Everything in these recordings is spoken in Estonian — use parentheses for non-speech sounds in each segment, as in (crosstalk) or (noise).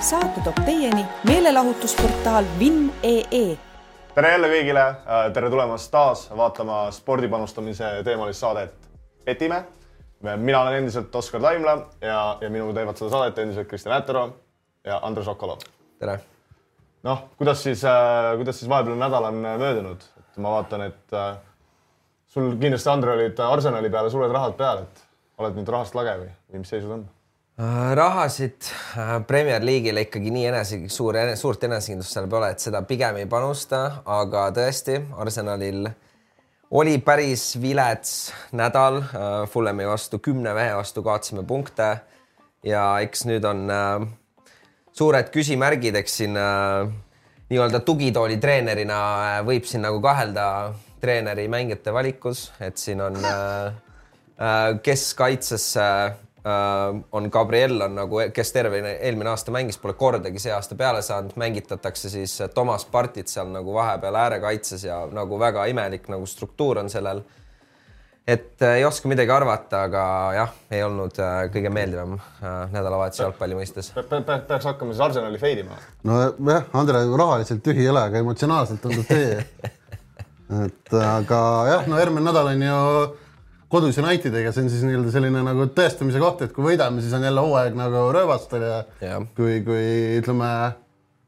saate toob teieni meelelahutusportaal Vinn.ee tere jälle kõigile, tere tulemast taas vaatama spordi panustamise teemalist saadet Petime. mina olen endiselt Oskar Taimla ja, ja minuga teevad seda saadet endiselt Kristjan Ätero ja Andres Okolov. tere! noh, kuidas siis äh,, kuidas siis vahepealne nädal on möödunud, et ma vaatan, et äh, sul kindlasti, Andre, olid Arsenali peale suured rahad peal, et oled nüüd rahast lage või, või mis seisud on? Rahasid äh, Premier League'ile ikkagi nii enese, suur, suurt enesekindlust seal pole, et seda pigem ei panusta, aga tõesti, Arsenalil oli päris vilets nädal. Fulhami vastu kümne mehe vastu kaotasime punkte ja eks nüüd on äh, suured küsimärgid, eks siin äh, nii-öelda tugitooli treenerina äh, võib siin nagu kahelda treeneri mängijate valikus, et siin on äh, äh, keskkaitsesse äh, on Gabriel on nagu, kes terve eelmine aasta mängis, pole kordagi see aasta peale saanud, mängitatakse siis Toomas Partit seal nagu vahepeal äärekaitses ja nagu väga imelik nagu struktuur on sellel. et äh, ei oska midagi arvata, aga jah, ei olnud äh, kõige meeldivam äh, nädalavahetus jalgpalli mõistes pe. Pe pe peaks hakkama siis Arsenali feidima. nojah, Andre rahaliselt tühi ei ole, aga emotsionaalselt tundub tee (laughs) et aga jah, no järgmine nädal on ju kodus Unitediga, see on siis nii-öelda selline nagu tõestamise koht, et kui võidame, siis on jälle hooaeg nagu rööbastel ja, ja. kui, kui ütleme,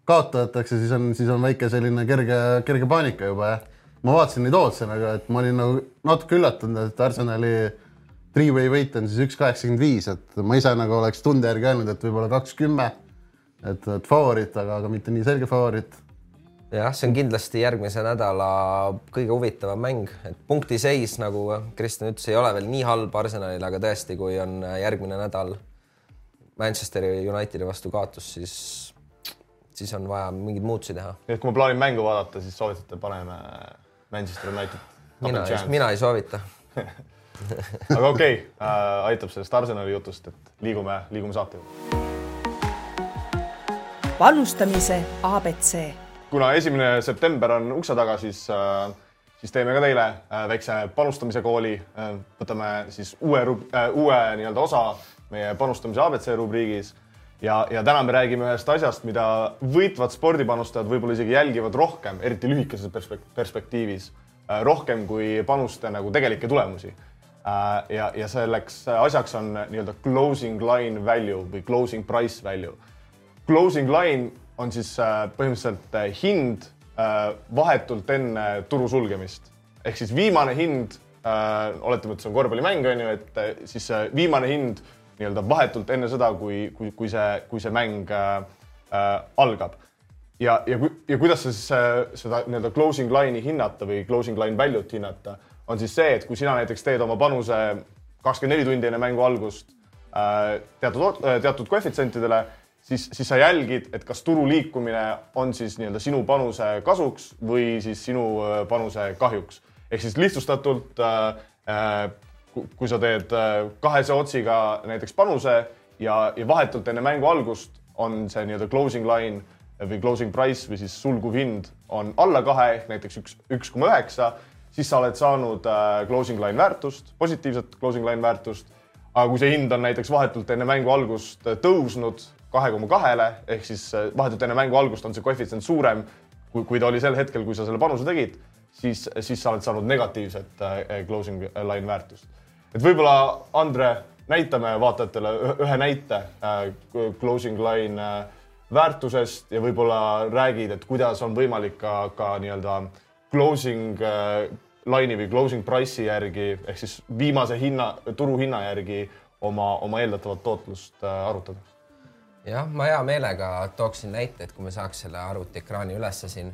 kaotatakse, siis on, siis on väike selline kerge, kerge paanika juba jah. ma vaatasin neid ootse nagu, et ma olin nagu natuke üllatunud, et Arsenali three-way võit on siis üks kaheksakümmend viis, et ma ise nagu oleks tunde järgi öelnud, et võib-olla kaks kümme. et, et favoriit, aga, aga mitte nii selge favoriit jah, see on kindlasti järgmise nädala kõige huvitavam mäng, et punktiseis, nagu Kristjan ütles, ei ole veel nii halb Arsenalil, aga tõesti, kui on järgmine nädal Manchesteri Unitedi vastu kaotus, siis, siis on vaja mingeid muutusi teha. nii et kui ma plaanin mängu vaadata, siis soovitate, paneme Manchester United. mina, mina ei soovita (laughs) aga okei okay, äh,, aitab sellest Arsenali jutust, et liigume, liigume saate juurde. panustamise abc kuna esimene september on ukse taga, siis, äh, siis teeme ka teile äh, väikse panustamise kooli. Äh, võtame siis uue, uue nii-öelda osa meie panustamise abc rubriigis ja, ja täna me räägime ühest asjast, mida võitvad spordipanustajad võib-olla isegi jälgivad rohkem, eriti lühikeses perspektiivis, rohkem kui panuste nagu tegelikke tulemusi. ja, ja selleks asjaks on nii-öelda closing line value või closing price value. Closing line on siis äh, põhimõtteliselt äh, hind äh, vahetult enne turu sulgemist. ehk siis viimane hind, oletame, et see on korvpallimäng, on ju, et siis viimane hind nii-öelda vahetult enne seda, kui, kui, kui see, kui see mäng äh, algab. ja, ja, ja kuidas siis seda nii-öelda closing line'i hinnata või closing line value't hinnata, on siis see, et kui sina näiteks teed oma panuse kakskümmend neli tundi enne mängu algust äh, teatud, teatud koefitsientidele siis, siis sa jälgid, et kas turu liikumine on siis nii-öelda sinu panuse kasuks või siis sinu äh, panuse kahjuks. ehk siis lihtsustatult äh, äh kui sa teed äh, kahese otsiga näiteks panuse ja, ja vahetult enne mängu algust on see nii-öelda closing line või closing price või siis sulguv hind on alla kahe ehk näiteks üks, üks koma üheksa, siis sa oled saanud closing line väärtust, positiivset closing line väärtust. aga kui see hind on näiteks vahetult enne mängu algust tõusnud kahe koma kahele ehk siis äh, vahetult enne mängu algust on see koefitsient suurem, kui, kui ta oli sel hetkel, kui sa selle panuse tegid, siis, siis sa oled saanud negatiivset äh, closing line väärtust. et võib-olla, Andre, näitame vaatajatele ühe näite äh, closing line väärtusest ja võib-olla räägid, et kuidas on võimalik ka, ka nii-öelda closing line'i või closing price'i järgi ehk siis viimase hinna, turuhinna järgi oma, oma eeldatavat tootlust arutada jah, ma hea meelega tooksin näiteid, kui me saaks selle arvutiekraani ülesse siin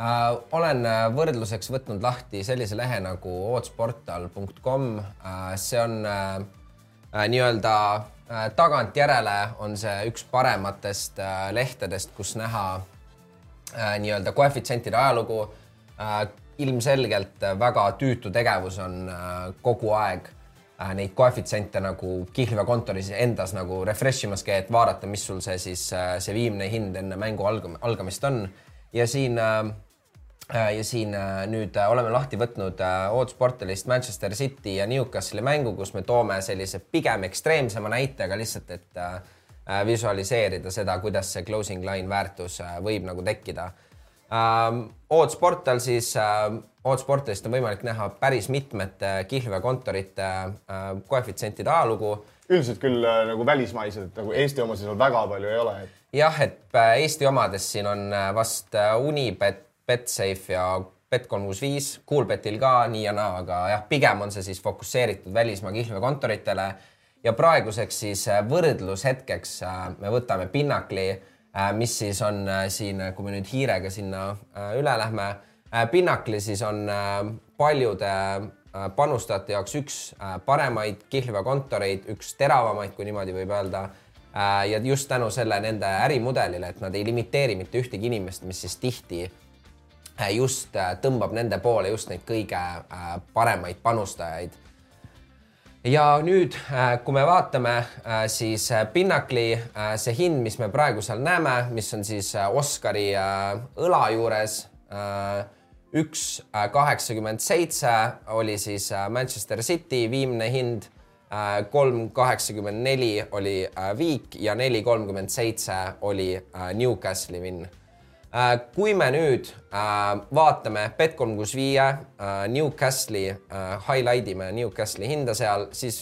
äh,. olen äh, võrdluseks võtnud lahti sellise lehe nagu oodsportal.com äh,. see on äh, äh, nii-öelda äh, tagantjärele on see üks parematest äh, lehtedest, kus näha äh, nii-öelda koefitsientide ajalugu äh,. ilmselgelt väga tüütu tegevus on äh, kogu aeg neid koefitsiente nagu Kihlve kontoris endas nagu refresh imaski, et vaadata, mis sul see siis, äh, see viimne hind enne mängu algam-, algamist on. ja siin äh, ja siin nüüd oleme lahti võtnud Ootsportalist Manchester City ja Newcastle'i mängu, kus me toome sellise pigem ekstreemsema näite, aga lihtsalt, et äh, visualiseerida seda, kuidas see closing line väärtus äh, võib nagu tekkida ähm,. Odds portal siis äh,, Odds portalist on võimalik näha päris mitmete kihlveokontorite äh, koefitsientide ajalugu. Üldiselt küll äh, nagu välismaised, nagu Eesti omasid seal väga palju ei ole, et jah, et äh, Eesti omades siin on äh, vast äh, Unibet, Betsafe ja Bet365, Coolbetil ka nii ja naa, aga jah, pigem on see siis fokusseeritud välismaa kihlveokontoritele. Ja praeguseks siis võrdlushetkeks me võtame Pinnacli, mis siis on siin, kui me nüüd hiirega sinna üle lähme, Pinnacli siis on paljude panustajate jaoks üks paremaid kihlveokontoreid, üks teravamaid, kui niimoodi võib öelda Äh, ja just tänu selle nende ärimudelile, et nad ei limiteeri mitte ühtegi inimest, mis siis tihti äh, just äh, tõmbab nende poole just neid kõige paremaid panustajaid. ja nüüd, kui me vaatame, siis Pinnacli see hind, mis me praegu seal näeme, mis on siis Oscari õla juures üks kaheksakümmend seitse oli siis Manchester City viimne hind Äh, kolm kaheksakümmend neli oli äh, Viik ja neli kolmkümmend seitse oli äh, Newcastle'i vinn. kui me nüüd vaatame Bet365 Newcastle'i, highlight ime Newcastle'i hinda seal, siis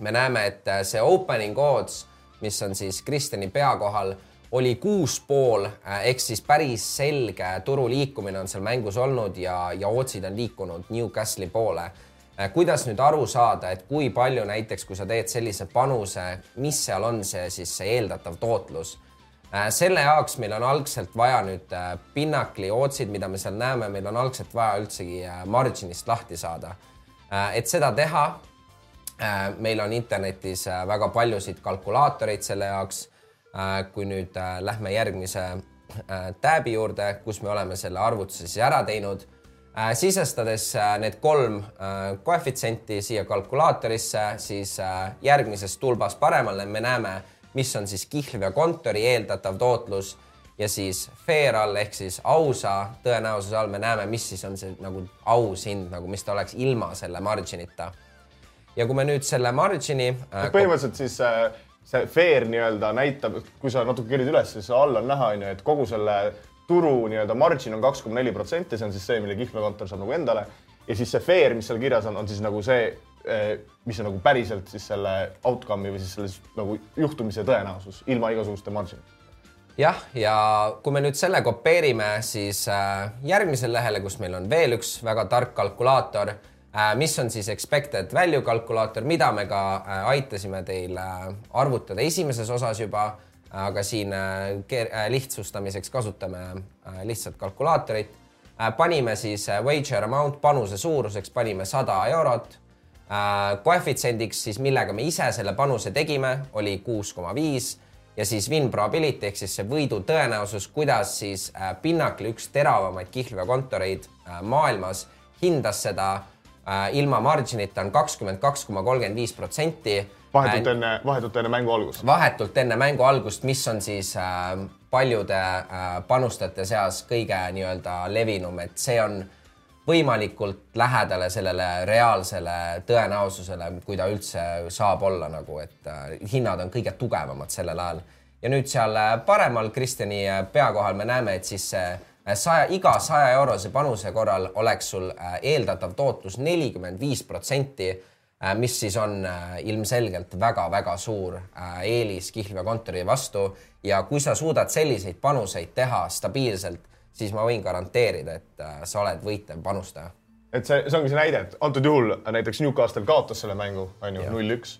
me näeme, et see opening odds, mis on siis Kristjani pea kohal, oli kuus pool ehk siis päris selge turu liikumine on seal mängus olnud ja, ja otsid on liikunud Newcastle'i poole Äh, kuidas nüüd aru saada, et kui palju näiteks, kui sa teed sellise panuse, mis seal on see siis see eeldatav tootlus? Äh, selle jaoks meil on algselt vaja nüüd äh, Pinnacli otsid, mida me seal näeme, meil on algselt vaja üldsegi margin'ist lahti saada. et seda teha, meil on internetis väga paljusid kalkulaatoreid selle jaoks. Kui nüüd lähme järgmise tääbi juurde, kus me oleme selle arvutuse siis ära teinud Äh, sisestades äh, need kolm äh, koefitsienti siia kalkulaatorisse, siis järgmises tulbas paremal me näeme, mis on siis kihlveokontori eeldatav tootlus ja siis fair all ehk siis ausa tõenäosuse all me näeme, mis siis on see nagu aus hind, nagu mis ta oleks ilma selle margin'ita. ja kui me nüüd selle margin'i äh,. põhimõtteliselt siis äh, see fair nii-öelda näitab, kui sa natuke kerid üles, siis all on näha, onju, et kogu selle turu nii-öelda margin on kaks koma neli protsenti, see on siis see, mille kihlveokontor saab nagu endale. ja siis see fair, mis seal kirjas on, on siis nagu see, eh, mis on nagu päriselt siis selle outcome'i või siis selle nagu juhtumise tõenäosus ilma igasuguste margin'ita jah, ja kui me nüüd selle kopeerime, siis äh, järgmisele lehele, kus meil on veel üks väga tark kalkulaator mis on siis expected value kalkulaator, mida me ka äh, aitasime teil äh, arvutada esimeses osas juba aga siin äh, äh, lihtsustamiseks kasutame äh, lihtsalt kalkulaatorit. panime siis wager amount panuse suuruseks, panime sada eurot. koefitsiendiks siis, millega me ise selle panuse tegime, oli kuus koma viis ja siis win probability ehk siis see võidu tõenäosus, kuidas siis Pinnacle, üks teravamaid kihlveokontoreid maailmas, hindas seda ilma margin'ita on kakskümmend kaks koma kolmkümmend viis protsenti vahetult enne, vahetult enne mängu algust. vahetult enne mängu algust, mis on siis äh, paljude äh, panustajate seas kõige nii-öelda levinum, et see on võimalikult lähedale sellele reaalsele tõenäosusele, kui ta üldse saab olla nagu, et äh, hinnad on kõige tugevamad sellel ajal. ja nüüd seal äh, paremal Kristjani äh, pea kohal me näeme, et siis see äh, saja, iga saja eurose panuse korral oleks sul eeldatav tootlus nelikümmend viis protsenti Äh, mis siis on äh, ilmselgelt väga-väga suur äh, eelis kihlveokontori vastu ja kui sa suudad selliseid panuseid teha stabiilselt, siis ma võin garanteerida, et sa oled võitev panustaja. et see, see ongi see näide, et antud juhul näiteks Newcastle kaotas selle mängu, on ju, null-üks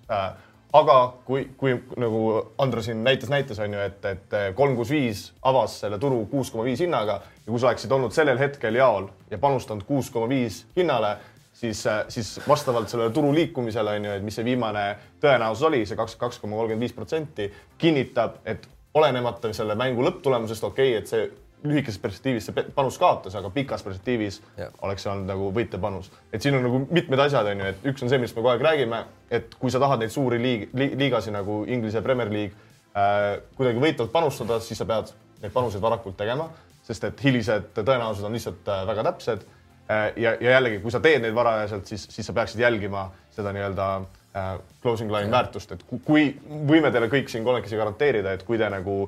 aga kui, kui nagu Andro siin näitas, näitas on ju, et, et kolm kuus viis avas selle turu kuus koma viis hinnaga ja kui sa oleksid olnud sellel hetkel jaol ja panustanud kuus koma viis hinnale, siis, siis vastavalt sellele turu liikumisele on ju, et mis see viimane tõenäosus oli, see kaks, kaks koma kolmkümmend viis protsenti kinnitab, et olenemata selle mängu lõpptulemusest, okei okay,, et see lühikeses perspektiivis see panus kaotas, aga pikas perspektiivis ja. oleks see olnud nagu võitja panus. et siin on nagu mitmed asjad, on ju, et üks on see, millest me kogu aeg räägime, et kui sa tahad neid suuri liig, liigasi nagu Inglise Premier League äh, kuidagi võitvalt panustada, siis sa pead neid panuseid varakult tegema, sest et hilised tõenäosused on lihtsalt äh, väga täpsed Äh, ja, ja jällegi, kui sa teed neid varajaselt, siis, siis sa peaksid jälgima seda nii-öelda äh, closing line väärtust, et ku- kui võime teile kõik siin kolmekesi garanteerida, et kui te nagu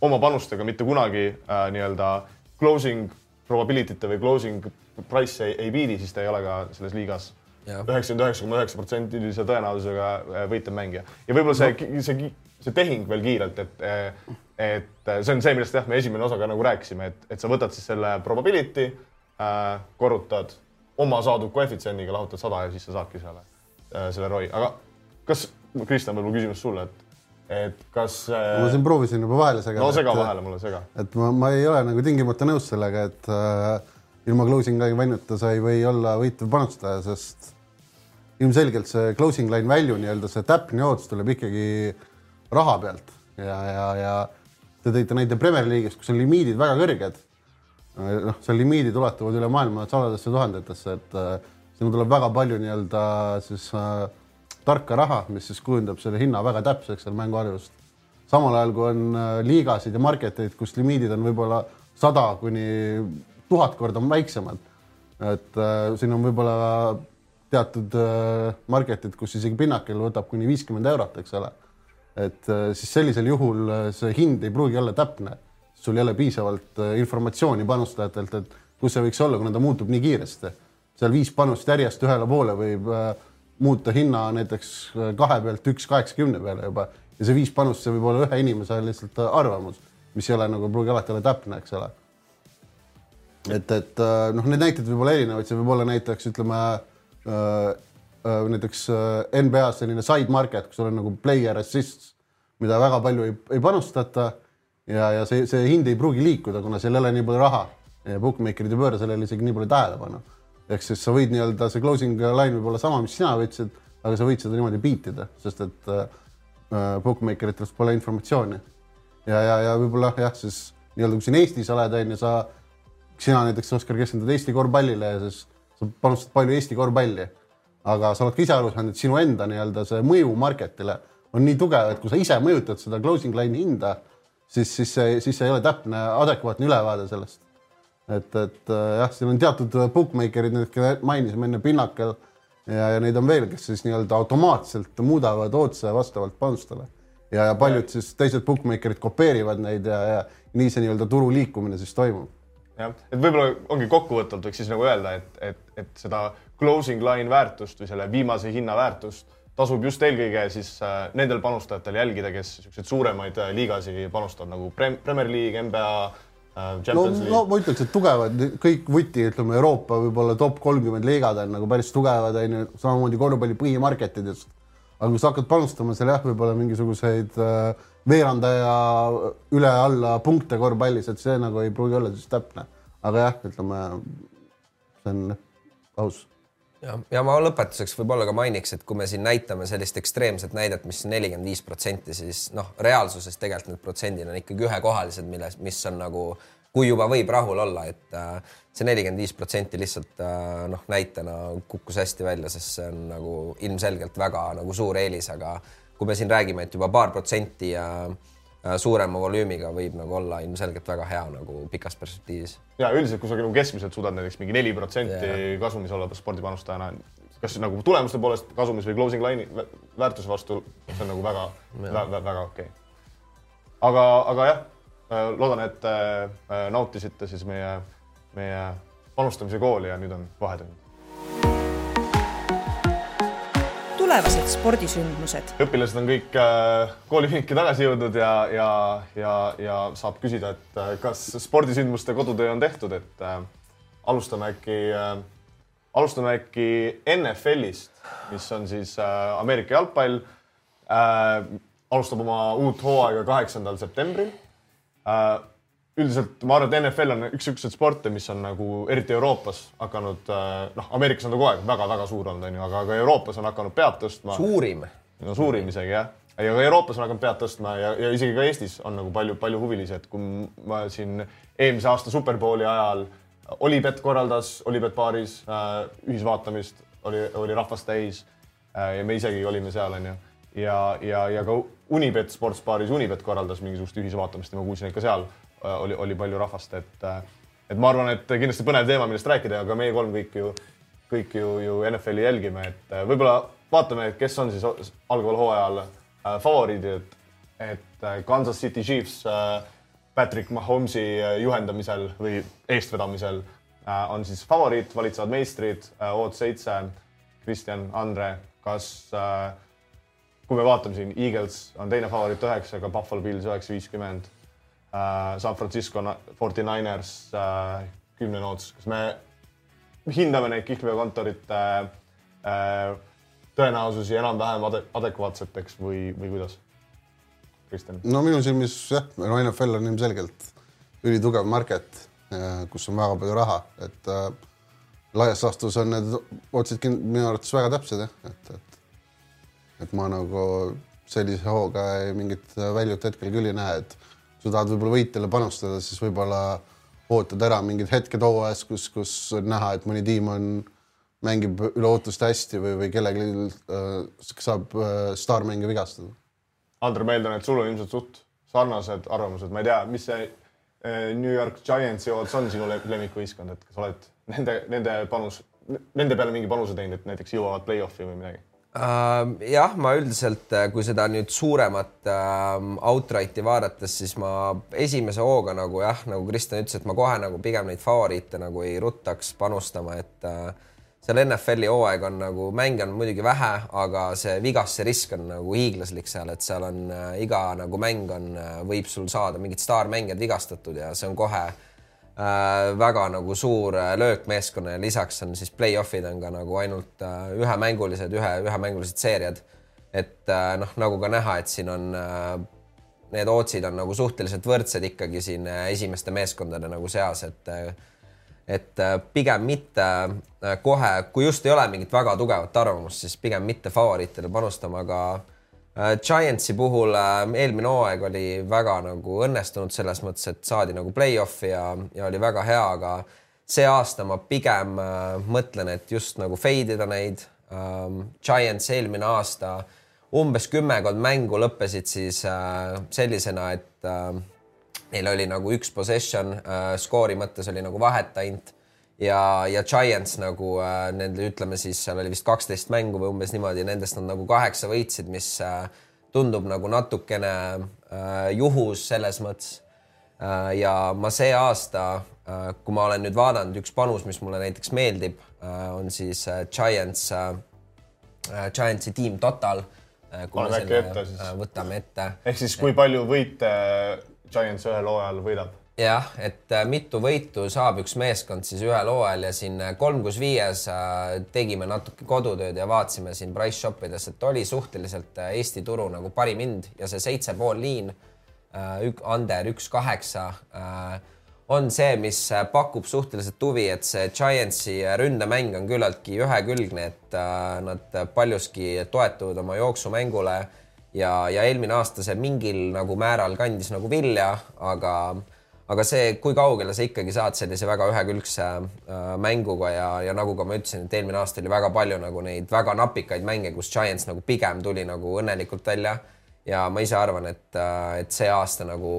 oma panustega mitte kunagi äh, nii-öelda closing probability'te või closing price'e ei, ei biidi, siis te ei ole ka selles liigas üheksakümmend üheksa koma üheksa protsendilise tõenäosusega äh, võitev mängija. ja võib-olla see, see, see tehing veel kiirelt, et, et see on see, millest jah, me esimene osa ka nagu rääkisime, et, et sa võtad siis selle probability äh,, korrutad oma saadud koefitsiendiga, lahutad sada ja siis sa saadki selle äh,, selle ROI, aga kas, Kristjan, võib-olla küsimus sulle, et, et kas äh, ma siin proovisin juba vahele segada. no sega vahele mulle, sega. et ma, ma ei ole nagu tingimata nõus sellega, et äh, ilma closing line value'ita sa ei või olla võitev panustaja, sest ilmselgelt see closing line value nii-öelda see täpne jaotus tuleb ikkagi raha pealt ja, ja, ja te tõite näite Premier League'is, kus on limiidid väga kõrged. noh, seal limiidid ulatuvad üle maailma sadadesse tuhandetesse, et äh, sinna tuleb väga palju nii-öelda siis äh, tarka raha, mis siis kujundab selle hinna väga täpseks seal mänguarvust. samal ajal kui on äh, liigasid ja market eid, kus limiidid on võib-olla sada kuni tuhat korda väiksemad. et äh, siin on võib-olla teatud äh, market'id, kus isegi pinnakel võtab kuni viiskümmend eurot, eks ole. et äh, siis sellisel juhul äh, see hind ei pruugi olla täpne, sul ei ole piisavalt äh, informatsiooni panustajatelt, et kus see võiks olla, kuna ta muutub nii kiiresti. seal viis panust järjest ühele poole võib äh, muuta hinna näiteks äh, kahe pealt üks kaheksakümne peale juba. Ja see viis panust, see võib olla ühe inimese lihtsalt äh, arvamus, mis ei ole nagu pruugi alati olla täpne, eks ole. Et, et äh, noh, need näited võib olla erinevaid, see võib olla näiteks ütleme äh, äh, näiteks äh, NBA-s selline side market, kus sul on nagu player assists, mida väga palju ei, ei panustata. Ja, ja see, see hind ei pruugi liikuda, kuna seal ei ole nii palju raha. Ja bookmaker'id ei pööra sellele isegi nii palju tähelepanu. Ehk siis sa võid nii-öelda see closing line võib olla sama, mis sina võtsid, aga sa võid seda niimoodi beat ida, sest et äh, bookmaker itest pole informatsiooni. ja, ja, ja võib-olla jah, siis nii-öelda kui siin Eestis oled, on ju, sa sina näiteks, Oskar, keskendud Eesti korvpallile ja siis sa panustad palju Eesti korvpalli. aga sa oled ka ise aru saanud, et sinu enda nii-öelda see mõju market'ile on nii tugev, et kui sa ise mõjutad seda closing line'i hinda, siis, siis see, siis see ei ole täpne, adekvaatne ülevaade sellest. Et, et äh, jah, siin on teatud bookmaker'id, need keda mainisime enne, Pinnacle ja, ja neid on veel, kes siis nii-öelda automaatselt muudavad otse vastavalt panustele. Ja, ja paljud siis teised bookmaker'id kopeerivad neid ja, ja nii see nii-öelda turu liikumine siis toimub. Jah, et võib-olla ongi kokkuvõtvalt võiks siis nagu öelda, et, et, et seda closing line väärtust või selle viimase hinna väärtust tasub just eelkõige siis äh, nendel panustajatel jälgida, kes niisuguseid suuremaid äh, liigasi panustavad nagu Prem Premier League, NBA äh,, no, Champions no League. ma ütleks, et tugevad kõik vuti, ütleme Euroopa võib-olla top kolmkümmend liigad on nagu päris tugevad, on ju, samamoodi korvpalli põhimarketidest. aga kui sa hakkad panustama seal jah, võib-olla mingisuguseid äh, veerandaja üle-alla punkte korvpallis, et see nagu ei pruugi olla siis täpne. aga jah, ütleme, see on aus ja, ja ma lõpetuseks võib-olla ka mainiks, et kui me siin näitame sellist ekstreemset näidet, mis nelikümmend viis protsenti, siis noh, reaalsuses tegelikult need protsendid on ikkagi ühekohalised, milles, mis on nagu, kui juba võib rahul olla, et äh, see nelikümmend viis protsenti lihtsalt äh, noh, näitena kukkus hästi välja, sest see on nagu ilmselgelt väga nagu suur eelis, aga kui me siin räägime, et juba paar protsenti ja äh, suurema volüümiga võib nagu olla ilmselgelt väga hea nagu pikas perspektiivis ja üldiselt, kui sa nagu keskmiselt suudad näiteks mingi neli protsenti kasumis oleva spordipanustajana, kas nagu tulemuste poolest kasumis või closing line'i vä- väärtuse vastu, see on nagu väga, väga, väga okei okay. aga, aga jah, loodan, et äh, nautisite siis meie, meie panustamise kooli ja nüüd on vahetund. Tulevased spordisündmused õpilased on kõik äh, kooliühinki tagasi jõudnud ja, ja, ja, ja saab küsida, et äh, kas spordisündmuste kodutöö on tehtud, et äh, alustame äkki äh,, alustame äkki NFL-ist, mis on siis äh, Ameerika jalgpall äh,. alustab oma uut hooaega kaheksandal septembril äh, üldiselt ma arvan, et NFL on üks siukseid sporte, mis on nagu eriti Euroopas hakanud, noh, Ameerikas on ta kogu aeg väga-väga suur olnud, onju, aga ka Euroopas on hakanud pead tõstma. suurim no suurim isegi jah, ja ka Euroopas on hakanud pead tõstma ja, ja isegi ka Eestis on nagu palju-palju huvilisi, et kui ma siin eelmise aasta Superbowli ajal Olipet korraldas Olipet baaris äh, ühisvaatamist, oli, oli rahvast täis äh, ja me isegi olime seal, onju. ja, ja, ja ka Unibet sportsbaaris Unibet korraldas mingisugust ühisvaatamist ja ma kuulsin, et ka seal äh, oli, oli palju rahvast, et äh, et ma arvan, et kindlasti põnev teema, millest rääkida, aga meie kolm kõik ju, kõik ju, ju NFL-i jälgime, et äh, võib-olla vaatame, kes on siis algaval hooajal äh, favoriidid, et äh, Kansas City Chiefs äh, Patrick Mahomes'i äh, juhendamisel või eestvedamisel äh, on siis favoriit, valitsevad meistrid äh,, Oot seitse, Kristjan, Andre, kas äh, kui me vaatame siin, Eagles on teine favoriit üheksaga, Buffalo Bills üheksa viiskümmend äh, San Francisco na- 49ers äh, kümne noots, kas me hindame neid kihlveokontorite äh, tõenäosusi enam-vähem ade adekvaatseteks või, või kuidas? Kristjan? no minu silmis jah, no NFL on ilmselgelt ülitugev market, kus on väga palju raha, et äh, laias laastus on need otsid minu arvates väga täpsed jah, et, et et ma nagu sellise hooga mingit väljut hetkel küll ei näe, et sa tahad võib-olla võitjale panustada, siis võib-olla ootad ära mingid hetked hooajas, kus, kus on näha, et mõni tiim on, mängib üle ootuste hästi või, või kellelgi äh, saab äh, staarmängija vigastada. Andre, ma eeldan, et sul on ilmselt suht sarnased arvamused, ma ei tea, mis see äh, New York Giantsi odds on sinu le- lemmikvõistkond, et kas oled nende, nende panus, nende peale mingi panuse teinud, et näiteks jõuavad play-off'i või midagi? Uh, jah, ma üldiselt, kui seda nüüd suuremat uh, outright'i vaadates, siis ma esimese hooga nagu jah, nagu Kristjan ütles, et ma kohe nagu pigem neid favoriite nagu ei ruttaks panustama, et uh, seal NFL-i hooaeg on nagu mänge on muidugi vähe, aga see vigastuse risk on nagu hiiglaslik seal, et seal on uh, iga nagu mäng on uh,, võib sul saada mingid staarmängijad vigastatud ja see on kohe äh, väga nagu suur äh, löök meeskonna ja lisaks on siis play-off'id on ka nagu ainult äh, ühemängulised, ühe, ühemängulised seeriad. et äh, noh, nagu ka näha, et siin on äh, need ootsid on nagu suhteliselt võrdsed ikkagi siin äh, esimeste meeskondade nagu seas, et äh, et äh, pigem mitte äh, kohe, kui just ei ole mingit väga tugevat arvamust, siis pigem mitte favoriitidele panustama, aga äh, Giantsi puhul äh, eelmine hooaeg oli väga nagu õnnestunud selles mõttes, et saadi nagu play-off'i ja, ja oli väga hea, aga see aasta ma pigem äh, mõtlen, et just nagu fade ida neid ähm,. Giants eelmine aasta umbes kümmekond mängu lõppesid siis äh, sellisena, et äh, neil oli nagu üks possession äh, skoori mõttes oli nagu vahet ainult ja, ja Giants nagu äh, nende ütleme siis seal oli vist kaksteist mängu või umbes niimoodi, nendest nad nagu kaheksa võitsid, mis äh, tundub nagu natukene äh, juhus selles mõttes äh,. ja ma see aasta äh,, kui ma olen nüüd vaadanud, üks panus, mis mulle näiteks meeldib äh,, on siis äh, Giants äh,, Giantsi tiim Total äh,. Paneme äkki ette siis. äh, võtame ette ehk siis kui palju võite Giants ühel hooajal võidab? Jah, et äh, mitu võitu saab üks meeskond siis ühel hooajal ja siin äh, kolm kus viies äh, tegime natuke kodutööd ja vaatasime siin price shop ides, et oli suhteliselt äh, Eesti turu nagu parim hind ja see seitse pool liin äh,, under üks kaheksa äh, on see, mis äh, pakub suhteliselt huvi, et see Giantsi äh, ründemäng on küllaltki ühekülgne, et äh, nad paljuski toetuvad oma jooksumängule ja, ja eelmine aasta see mingil nagu määral kandis nagu vilja, aga aga see, kui kaugele sa ikkagi saad sellise väga ühekülgse äh, mänguga ja, ja nagu ka ma ütlesin, et eelmine aasta oli väga palju nagu neid väga napikaid mänge, kus Giants nagu pigem tuli nagu õnnelikult välja. ja ma ise arvan, et, et see aasta nagu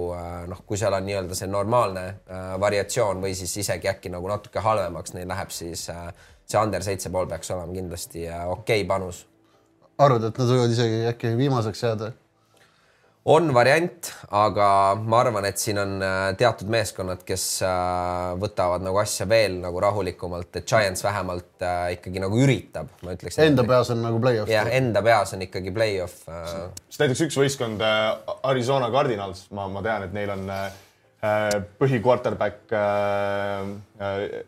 noh, kui seal on nii-öelda see normaalne äh, variatsioon või siis isegi äkki nagu natuke halvemaks neil läheb, siis äh, see under seitse pool peaks olema kindlasti äh, okei okay panus arvad, et nad võivad isegi äkki viimaseks jääda? On variant, aga ma arvan, et siin on äh, teatud meeskonnad, kes äh, võtavad nagu asja veel nagu rahulikumalt, et Giants vähemalt äh, ikkagi nagu üritab, ma ütleks. Enda peas on nagu play-off. jah, enda peas on ikkagi play-off. sest näiteks üks võistkond, Arizona Cardinals, ma, ma tean, et neil on põhi-quarterback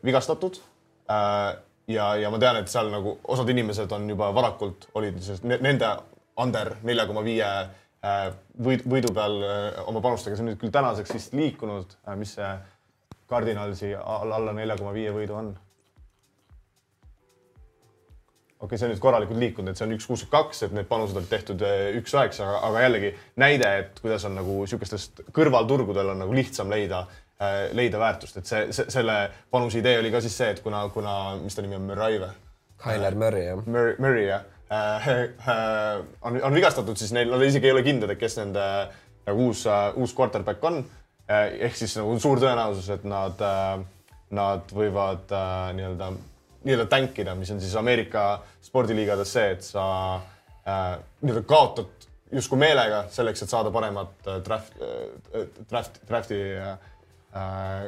vigastatud. ja, ja ma tean, et seal nagu osad inimesed on juba varakult olid nende under nelja koma viie võid, võidu peal oma panustega, see on nüüd küll tänaseks vist liikunud, mis see Cardinalsi alla nelja koma viie võidu on? okei okay,, see on nüüd korralikult liikunud, et see on üks kuuskümmend kaks, et need panused olid tehtud üks üheksa, aga jällegi näide, et kuidas on nagu niisugustest kõrvalturgudel on nagu lihtsam leida, leida väärtust, et see, see, selle panuse idee oli ka siis see, et kuna, kuna, mis ta nimi on, Murray või? Kyler Murray, jah. Murray, jah äh, äh, on, on vigastatud, siis neil, nad isegi ei ole kindlad, et kes nende nagu uus uh,, uus quarterback on eh,. ehk siis nagu suur tõenäosus, et nad nad võivad nii-öelda nii-öelda tänkida, mis on siis Ameerika spordiliigades see, et sa äh, nii-öelda kaotad justkui meelega selleks, et saada paremat äh, draft äh,, draft, draft'i äh,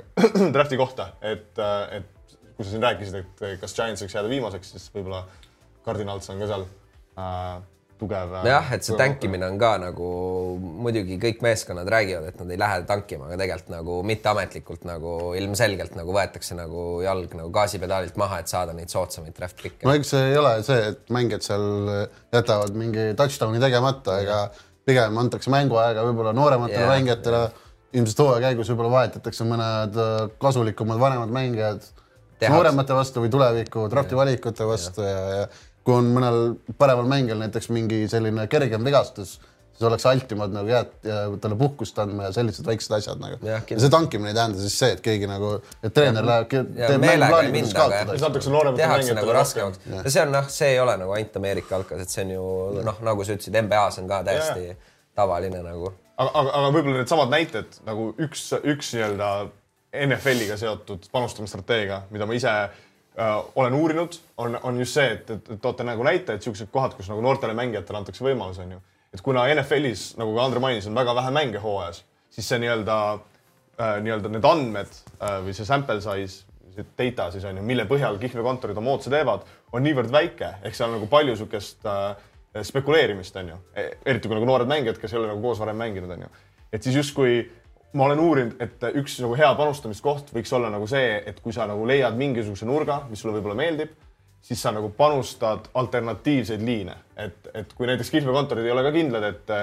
(clears throat) drafti kohta, et äh,, et kui sa siin rääkisid, et kas Giants võiks jääda viimaseks, siis võib-olla Cardinals on ka seal äh, tugev. jah, et see tankimine on ka nagu muidugi kõik meeskonnad räägivad, et nad ei lähe tankima, aga tegelikult nagu mitteametlikult nagu ilmselgelt nagu võetakse nagu jalg nagu gaasipedaalilt maha, et saada neid soodsamaid draft pick'e. no eks see ei ole see, et mängijad seal jätavad mingi touchdown'i tegemata, ega pigem antakse mänguaega võib-olla noorematele yeah, mängijatele yeah ilmselt hooaja käigus võib-olla vahetatakse mõned äh, kasulikumad vanemad mängijad Tehaks. nooremate vastu või tuleviku drafti valikute vastu ja, ja, ja kui on mõnel paremal mängijal näiteks mingi selline kergem vigastus, siis oleks altimad nagu jääd ja talle puhkust andma ja sellised väiksed asjad nagu. ja see tankimine ei tähenda siis see, et keegi nagu, et treener läheb, teeb mänguplaani, kuidas kaotada. siis antakse noorematele mängijatele nagu raskemaks. ja see on noh, see ei ole nagu ainult Ameerika jalkas, et see on ju noh, nagu sa ütlesid, NBA-s on ka täiesti ja. tavaline nagu aga, aga, aga võib-olla needsamad näited nagu üks, üks nii-öelda NFL-iga seotud panustamisstrateegia, mida ma ise olen uurinud, on, on just see, et, et, et toote nagu näiteid, siuksed kohad, kus nagu noortele mängijatele antakse võimalus, on ju. et kuna NFL-is, nagu ka Andre mainis, on väga vähe mänge hooajas, siis see nii-öelda äh,, nii-öelda need andmed äh, või see sample size, see data siis on ju, mille põhjal kihlveokontorid oma ootuse teevad, on niivõrd väike, ehk seal on nagu palju siukest äh, spekuleerimist, on ju. E, eriti kui nagu noored mängijad, kes ei ole nagu koos varem mänginud, on ju. et siis justkui ma olen uurinud, et üks nagu hea panustamiskoht võiks olla nagu see, et kui sa nagu leiad mingisuguse nurga, mis sulle võib-olla meeldib, siis sa nagu panustad alternatiivseid liine, et, et kui näiteks kihlveokontorid ei ole ka kindlad, et,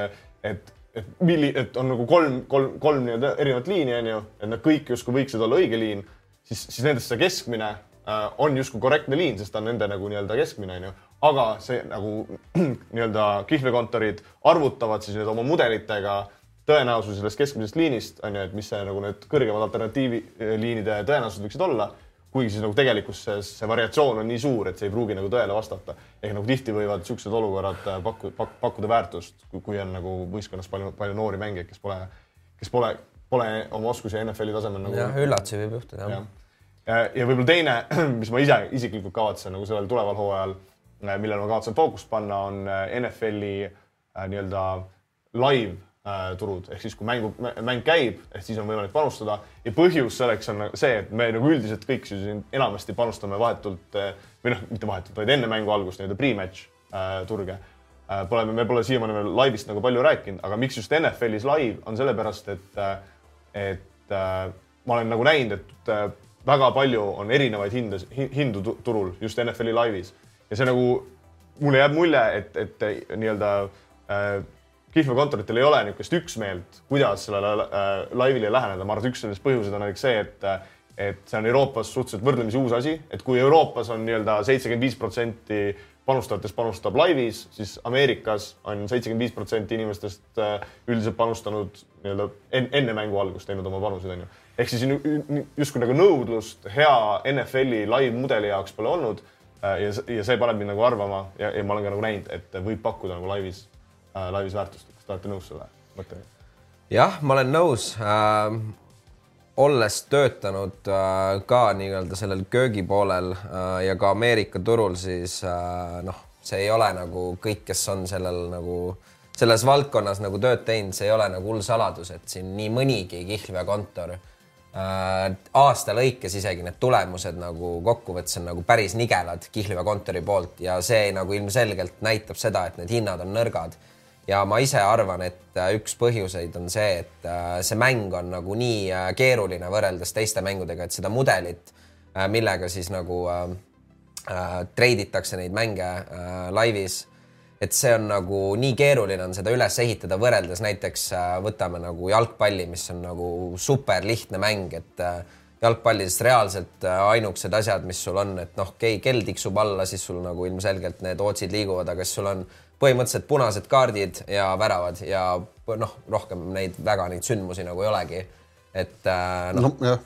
et, et milli-, et on nagu kolm, kolm, kolm nii-öelda erinevat liini, on ju, et nad kõik justkui võiksid olla õige liin, siis, siis nendest see keskmine äh, on justkui korrektne liin, sest ta on nende nagu nii-öelda keskmine, on ju. Aga see nagu (clears throat) nii-öelda kihlveokontorid arvutavad siis nüüd oma mudelitega tõenäosuse sellest keskmisest liinist on ju, et mis see nagu need kõrgemad alternatiivliinide tõenäosused võiksid olla. kuigi siis nagu tegelikkuses see, variatsioon on nii suur, et see ei pruugi nagu tõele vastata. ehk nagu tihti võivad siuksed olukorrad äh, pakku, pak, pakkuda väärtust, kui on nagu võistkonnas palju, palju noori mängijaid, kes pole, kes pole, pole oma oskusi NFL-i tasemel nagu. jah, üllatusi võib juhtuda jah ja. ja, võib-olla teine, (clears throat) mis ma ise isiklikult kavatsen nagu sellel tuleval hooajal Äh, millele ma kavatsen fookust panna, on NFL-i äh, nii-öelda live turud. Ehk siis, kui mängu, mäng käib, siis on võimalik panustada. Ja põhjus selleks on see, et me nagu üldiselt kõik siin enamasti panustame vahetult või noh, mitte vahetult, vaid enne mängu algust nii-öelda pre-match turge. Pole, me pole siiamaani veel laivis nagu palju rääkinud, aga miks just NFL-is live on sellepärast, et, et ma olen nagu näinud, et väga palju on erinevaid hindas, hindu turul just NFL-i laivis ja see nagu, mulle jääb mulje, et, et nii-öelda äh, kihlveokontoritel ei ole niisugust üksmeelt, kuidas sellele äh, laivile läheneda, ma arvan, et üks nendest põhjuseid on näiteks see, et et see on Euroopas suhteliselt võrdlemisi uus asi, et kui Euroopas on nii-öelda seitsekümmend viis protsenti panustajatest panustab laivis, siis Ameerikas on seitsekümmend viis protsenti inimestest äh, üldiselt panustanud nii-öelda enne mängu algust teinud oma panuseid, onju. ehk siis justkui nagu nõudlust hea NFL-i live-mudeli jaoks pole olnud Äh, ja, ja see paneb mind nagu arvama ja, ja ma olen ka nagu näinud, et võib pakkuda nagu laivis laivis väärtust. kas te olete nõus selle mõttega? jah, ma olen nõus äh,. olles töötanud äh, ka nii-öelda sellel köögipoolel äh, ja ka Ameerika turul, siis äh, noh, see ei ole nagu kõik, kes on sellel nagu selles valdkonnas nagu tööd teinud, see ei ole nagu hull saladus, et siin nii mõnigi kihlveokontor äh, Äh, aasta lõikes isegi need tulemused nagu kokkuvõttes on nagu päris nigelad Kihlvee kontori poolt ja see nagu ilmselgelt näitab seda, et need hinnad on nõrgad. Ja ma ise arvan, et äh, üks põhjuseid on see, et äh, see mäng on nagu nii keeruline võrreldes teiste mängudega, et seda mudelit, millega siis nagu äh, treiditakse neid mänge äh, laivis et see on nagu nii keeruline on seda üles ehitada, võrreldes näiteks äh, võtame nagu jalgpalli, mis on nagu super lihtne mäng, et äh, jalgpallis reaalselt äh, ainukesed asjad, mis sul on, et noh, kell tiksub alla, siis sul nagu ilmselgelt need otsid liiguvad, aga siis sul on põhimõtteliselt punased kaardid ja väravad ja noh, rohkem neid väga neid sündmusi nagu ei olegi. et noh no,. jah,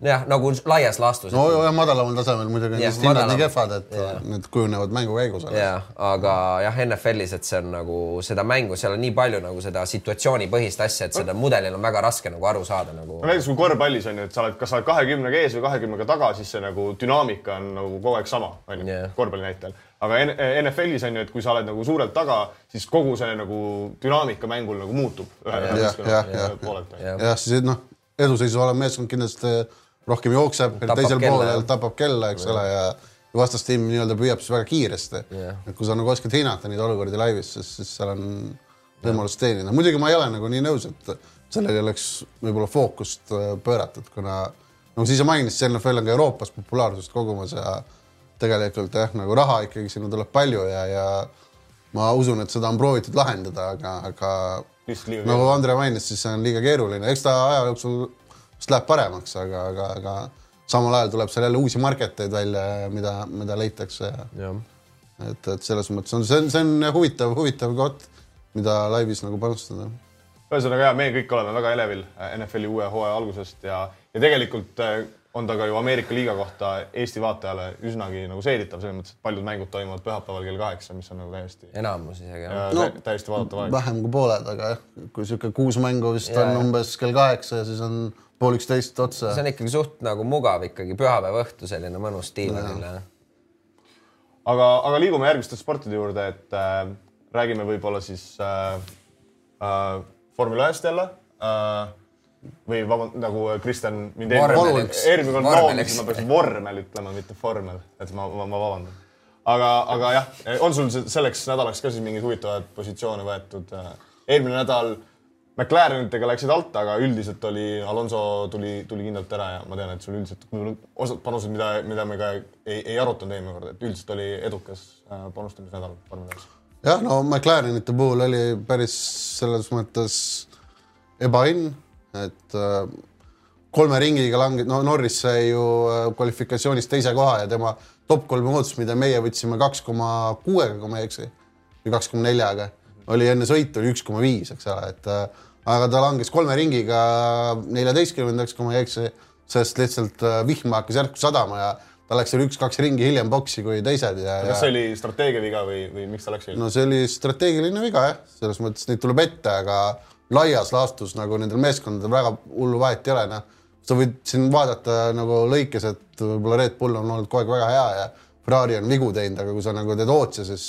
jah, nagu laias laastus. no ja madalamal tasemel muidugi on Jah, lihtsalt hinnad nii kehvad, et Jah. need kujunevad mängu käigus. jah, aga jah, NFL-is, et see on nagu seda mängu, seal on nii palju nagu seda situatsioonipõhist asja, et seda mudelil on väga raske nagu aru saada nagu no. näiteks kui korvpallis on ju, et sa oled, kas sa oled kahekümnega ees või kahekümnega taga, siis see nagu dünaamika on nagu kogu aeg sama, on ju Jah., korvpalli näitel. Aga NFL-is on ju, et kui sa oled nagu suurelt taga, siis kogu see nagu dünaamika mängul nagu muutub jah, siis noh, eduseisus olev meeskond kindlasti rohkem jookseb, teisel poolel tapab kella, eks ole, ja vastastiim nii-öelda püüab siis väga kiiresti Jah.. et kui sa nagu oskad hinnata neid olukordi laivis, siis, siis seal on võimalus teenida. muidugi ma ei ole nagu nii nõus, et sellele oleks võib-olla fookust äh, pööratud, kuna nagu sa ise mainisid, see NFL on ka Euroopas populaarsust kogumas ja tegelikult jah, nagu raha ikkagi sinna tuleb palju ja, ja ma usun, et seda on proovitud lahendada, aga, aga nagu Andre mainis, siis see on liiga keeruline, eks ta aja jooksul vist läheb paremaks, aga, aga, aga samal ajal tuleb seal jälle uusi market eid välja, mida, mida leitakse. Et, et selles mõttes on see on, see on huvitav, huvitav koht, mida laivis nagu panustada. ühesõnaga ja me kõik oleme väga elevil äh, NFL-i uue hooaja algusest ja, ja tegelikult äh, on ta ka ju Ameerika liiga kohta Eesti vaatajale üsnagi nagu seeditav selles mõttes, et paljud mängud toimuvad pühapäeval kell kaheksa, mis on nagu täiesti, enamus isegi jah. No, täiesti vaadatav aeg. vähem kui pooled, aga jah, kui sihuke kuus mängu vist Ja, on umbes kell kaheksa ja siis on pool üksteist otsa see. on ikkagi suht nagu mugav ikkagi pühapäeva õhtu selline mõnus diivanil. aga, aga liigume järgmiste sportide juurde, et äh, räägime võib-olla siis äh, äh, vormel ühest jälle äh, või vabandust, nagu Kristjan mind eelmine kord noomis, ma peaks vormel ütlema, mitte vormel, et ma, ma, ma vabandan. aga, aga jah, on sul se- selleks nädalaks ka siis mingeid huvitavaid positsioone võetud? eelmine nädal McLarenitega läksid alt, aga üldiselt oli, Alonso tuli, tuli kindlalt ära ja ma tean, et sul üldiselt osad panused, mida, mida me ka ei, ei arutanud eelmine kord, et üldiselt oli edukas äh, panustamisnädal ühes. jah, no McLarenite puhul oli päris selles mõttes ebaõnn, et äh, kolme ringiga lange-, no Norris sai ju äh, kvalifikatsioonis teise koha ja tema top kolme ootus, mida meie võtsime kaks koma kuuega, kui ma ei eksi, või kaks koma neljaga, oli enne sõitu oli üks koma viis, eks ole, et äh, aga ta langes kolme ringiga neljateistkümnendaks, kui ma ei eksi, sest lihtsalt äh, vihm hakkas järsku sadama ja ta läks seal üks-kaks ringi hiljem boksi kui teised ja, ja kas see oli strateegia viga või, või miks ta läks hiljem? no see oli strateegiline viga jah, selles mõttes neid tuleb ette, aga laias laastus nagu nendel meeskondadel väga hullu vahet ei ole, noh. sa võid siin vaadata nagu lõikes, et võib-olla Red Bull on olnud kogu aeg väga hea ja Ferrari on vigu teinud, aga kui sa nagu teed ootsi, siis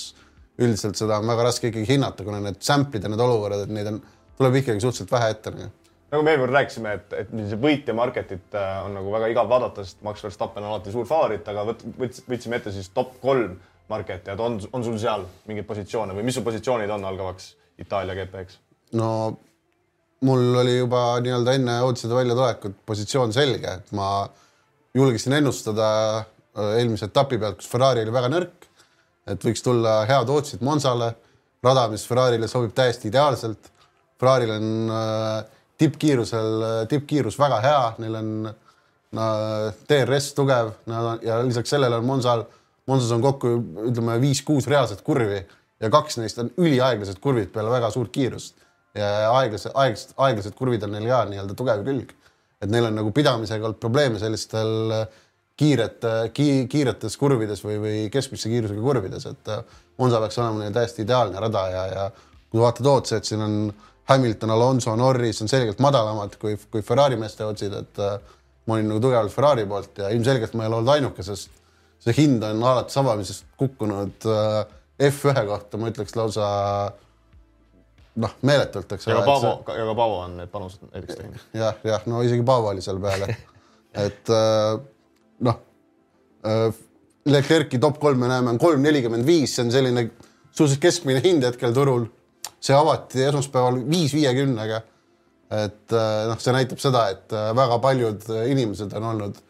üldiselt seda on väga raske ikkagi hinnata, kuna need sample'id ja need olukorrad, et neid on, tuleb ikkagi suhteliselt vähe ette nagu.. nagu me eelmine kord rääkisime, et, et see võitja marketit äh, on nagu väga igav vaadata, sest Max Verstappen on alati suur favoriit, aga võt-, võts-, võtsime ette siis top kolm marketi, et on, on sul seal mingeid positsioone või mis su positsioonid on algavaks Itaalia GP-ks? No mul oli juba nii-öelda enne oodisede väljatulekut positsioon selge, et ma julgesin ennustada äh, eelmise etapi pealt, kus Ferrari oli väga nõrk, et võiks tulla head ootused Monsale, rada, mis Ferrarile sobib täiesti ideaalselt. Ferraril on äh, tippkiirusel, tippkiirus väga hea, neil on no, DRS tugev on, ja lisaks sellele on Monsal, Monsas on kokku ütleme viis-kuus reaalset kurvi ja kaks neist on üliaeglased kurvid peale väga suurt kiirust ja aeglased, aeglased, aeglased kurvid on neil ka nii-öelda tugev külg. et neil on nagu pidamisega olnud probleeme sellistel kiirete ki,, kiiretes kurvides või, või keskmise kiirusega kurvides, et äh, Monza peaks olema neil täiesti ideaalne rada ja, ja kui vaatad otsa, et siin on Hamilton, Alonso, Norris on selgelt madalamad kui, kui Ferrari meeste otsid, et äh, ma olin nagu tugevalt Ferrari poolt ja ilmselgelt ma ei ole olnud ainuke, sest see hind on alates avamisest kukkunud äh, F1 kohta, ma ütleks lausa noh, meeletult, eks ja ka ole. Paavo, ja ka Paavo on need panused näiteks teinud. jah, jah, no isegi Paavo oli seal peale. (laughs) et äh, noh äh,, Leclerc'i top kolm me näeme on kolm nelikümmend viis, see on selline suhteliselt keskmine hind hetkel turul. see avati esmaspäeval viis viiekümnega. et äh, noh, see näitab seda, et väga paljud inimesed on olnud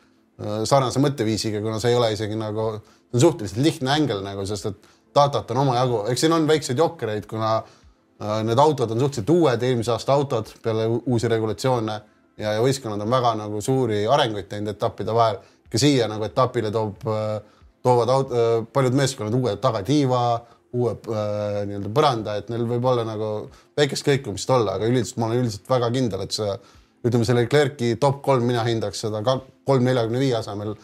sarnase mõtteviisiga, kuna see ei ole isegi nagu, see on suhteliselt lihtne ängel nagu, sest et datat on omajagu, eks siin on väikseid jokkereid, kuna äh, need autod on suhteliselt uued, eelmise aasta autod peale uusi regulatsioone ja, ja võistkonnad on väga nagu suuri arenguid teinud etappide vahel. ka siia nagu etapile toob, toovad aut-, paljud meeskonnad uue tagatiiva, uue äh, nii-öelda põranda, et neil võib olla nagu väikest kõikumist olla, aga üldiselt ma olen üldiselt väga kindel, et see ütleme selle Leclerc'i top kolm, mina hindaks seda kolm neljakümne viie asemel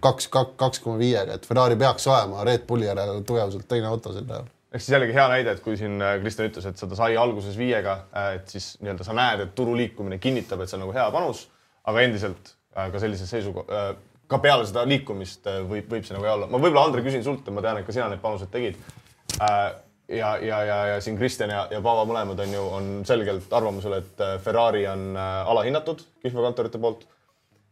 kaks, kaks, kaks koma viiega, et Ferrari peaks olema Red Bulli järel tugevuselt teine auto sel ajal ehk siis jällegi hea näide, et kui siin äh, Kristjan ütles, et seda sai alguses viiega, äh, et siis nii-öelda sa näed, et turu liikumine kinnitab, et see on nagu hea panus, aga endiselt äh, ka sellise seisukoha, ka peale seda liikumist võib, võib see nagu hea olla. ma võib-olla, Andre, küsin sult, ma tean, et ka sina neid panuseid tegid. ja, ja, ja, ja siin Kristjan ja, ja Paavo mõlemad on ju, on selgelt arvamusel, et Ferrari on alahinnatud kihlveokontorite poolt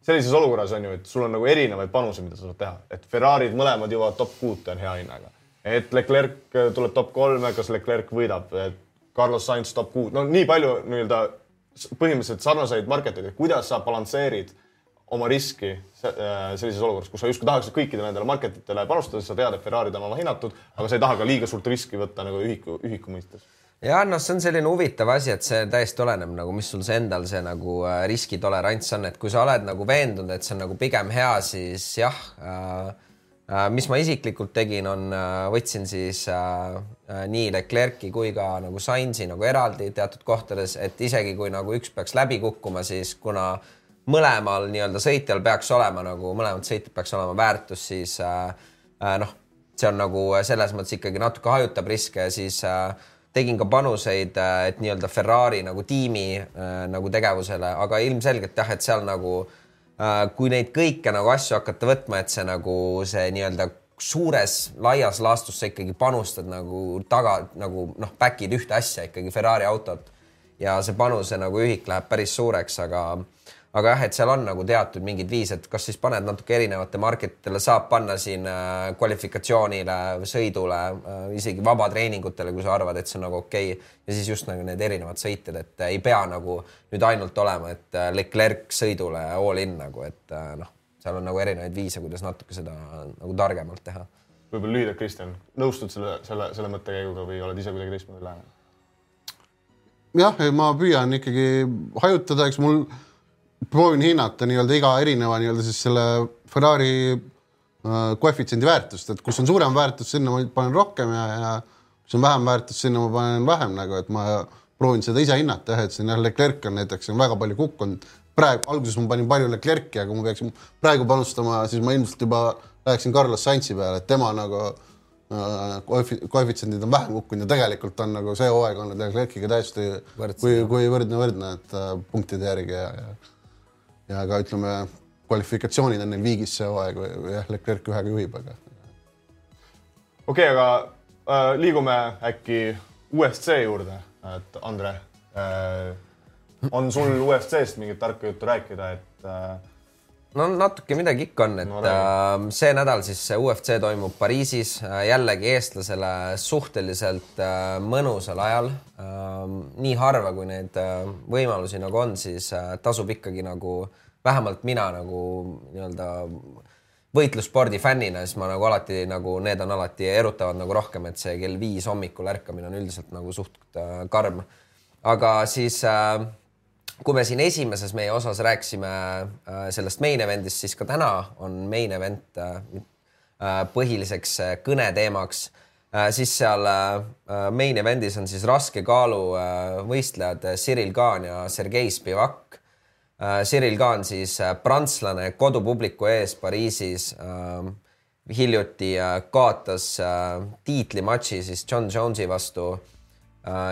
sellises olukorras on ju, et sul on nagu erinevaid panuseid, mida sa saad teha, et Ferrari'd mõlemad jõuavad top kuute on hea hinnaga et Leclerc tuleb top kolme, kas Leclerc võidab, et Carlos Sainz top kuus, no nii palju nii-öelda põhimõtteliselt sarnaseid market eid, et kuidas sa balansseerid oma riski äh, sellises olukorras, kus sa justkui tahaksid kõikidele nendele market itele panustada, sest sa tead, et Ferrari'd on alahinnatud, aga sa ei taha ka liiga suurt riski võtta nagu ühiku, ühiku mõistes. Ja noh, see on selline huvitav asi, et see täiesti oleneb nagu, mis sul see endal see nagu äh, riskitolerants on, et kui sa oled nagu veendunud, et see on nagu pigem hea, siis jah äh, Äh, mis ma isiklikult tegin, on, äh, võtsin siis äh, nii Leclerc'i kui ka nagu Sainzi nagu eraldi teatud kohtades, et isegi kui nagu üks peaks läbi kukkuma, siis kuna mõlemal nii-öelda sõitjal peaks olema nagu mõlemad sõitjad peaks olema väärtus, siis äh, noh, see on nagu selles mõttes ikkagi natuke hajutab riske siis äh, tegin ka panuseid, et nii-öelda Ferrari nagu tiimi äh, nagu tegevusele, aga ilmselgelt jah, et seal nagu äh, Äh, kui neid kõike nagu asju hakata võtma, et see nagu see nii-öelda suures laias laastus sa ikkagi panustad nagu taga nagu noh, back'id ühte asja ikkagi Ferrari autot ja see panuse nagu ühik läheb päris suureks, aga aga jah, et seal on nagu teatud mingid viis, et kas siis paned natuke erinevate market itele, saab panna siin äh, kvalifikatsioonile, sõidule, äh, isegi vabatreeningutele, kui sa arvad, et see on nagu okei okay. ja siis just nagu need erinevad sõitjad, et ei pea nagu nüüd ainult olema, et äh, Leclerc sõidule all in nagu, et noh, seal on nagu erinevaid viise, kuidas natuke seda nagu targemalt teha. võib-olla lühidalt, Kristjan, nõustud selle, selle, selle mõttekäiguga või oled ise kuidagi teistmoodi lähenenud? jah, ma püüan ikkagi hajutada, eks mul proovin hinnata nii-öelda iga erineva nii-öelda siis selle Ferrari äh, koefitsiendi väärtust, et kus on suurem väärtus, sinna ma panen rohkem ja, ja kus on vähem väärtust, sinna ma panen vähem nagu, et ma proovin seda ise hinnata jah, et siin jah, Leclerc on näiteks on väga palju kukkunud. praegu, alguses ma panin palju Leclerc'i, aga kui ma peaksin praegu panustama, siis ma ilmselt juba läheksin Carlos Sainzi peale, et tema nagu äh, koefitsiendid on vähem kukkunud ja tegelikult on nagu see hooaeg olnud Leclerc'iga täiesti Võrdse. kui, kui võrdne, võrdne, et äh, punktide järgi ja, ja ja ka ütleme, kvalifikatsioonid on neil viigis see hooaeg või jah, Leclerc ühega juhib, aga. okei okay,, aga äh, liigume äkki UFC juurde, et Andre äh,, on sul UFC-st mingit tarka juttu rääkida, et äh, no natuke midagi ikka on, et no, äh, see nädal siis UFC toimub Pariisis äh, jällegi eestlasele suhteliselt äh, mõnusal ajal äh,. nii harva, kui neid äh, võimalusi nagu on, siis äh, tasub ikkagi nagu vähemalt mina nagu nii-öelda võitlusspordi fännina, siis ma nagu alati nagu need on alati erutavad nagu rohkem, et see kell viis hommikul ärkamine on üldiselt nagu suht äh, karm. aga siis äh, kui me siin esimeses meie osas rääkisime äh, sellest main event'ist, siis ka täna on main event äh, äh, põhiliseks kõneteemaks. siis seal main event'is on siis raske kaalu võistlejad Cyril Khan ja Sergei Spivak. Cyril Khan siis prantslane kodupubliku ees Pariisis hiljuti kaotas tiitlimatši siis John Jonesi vastu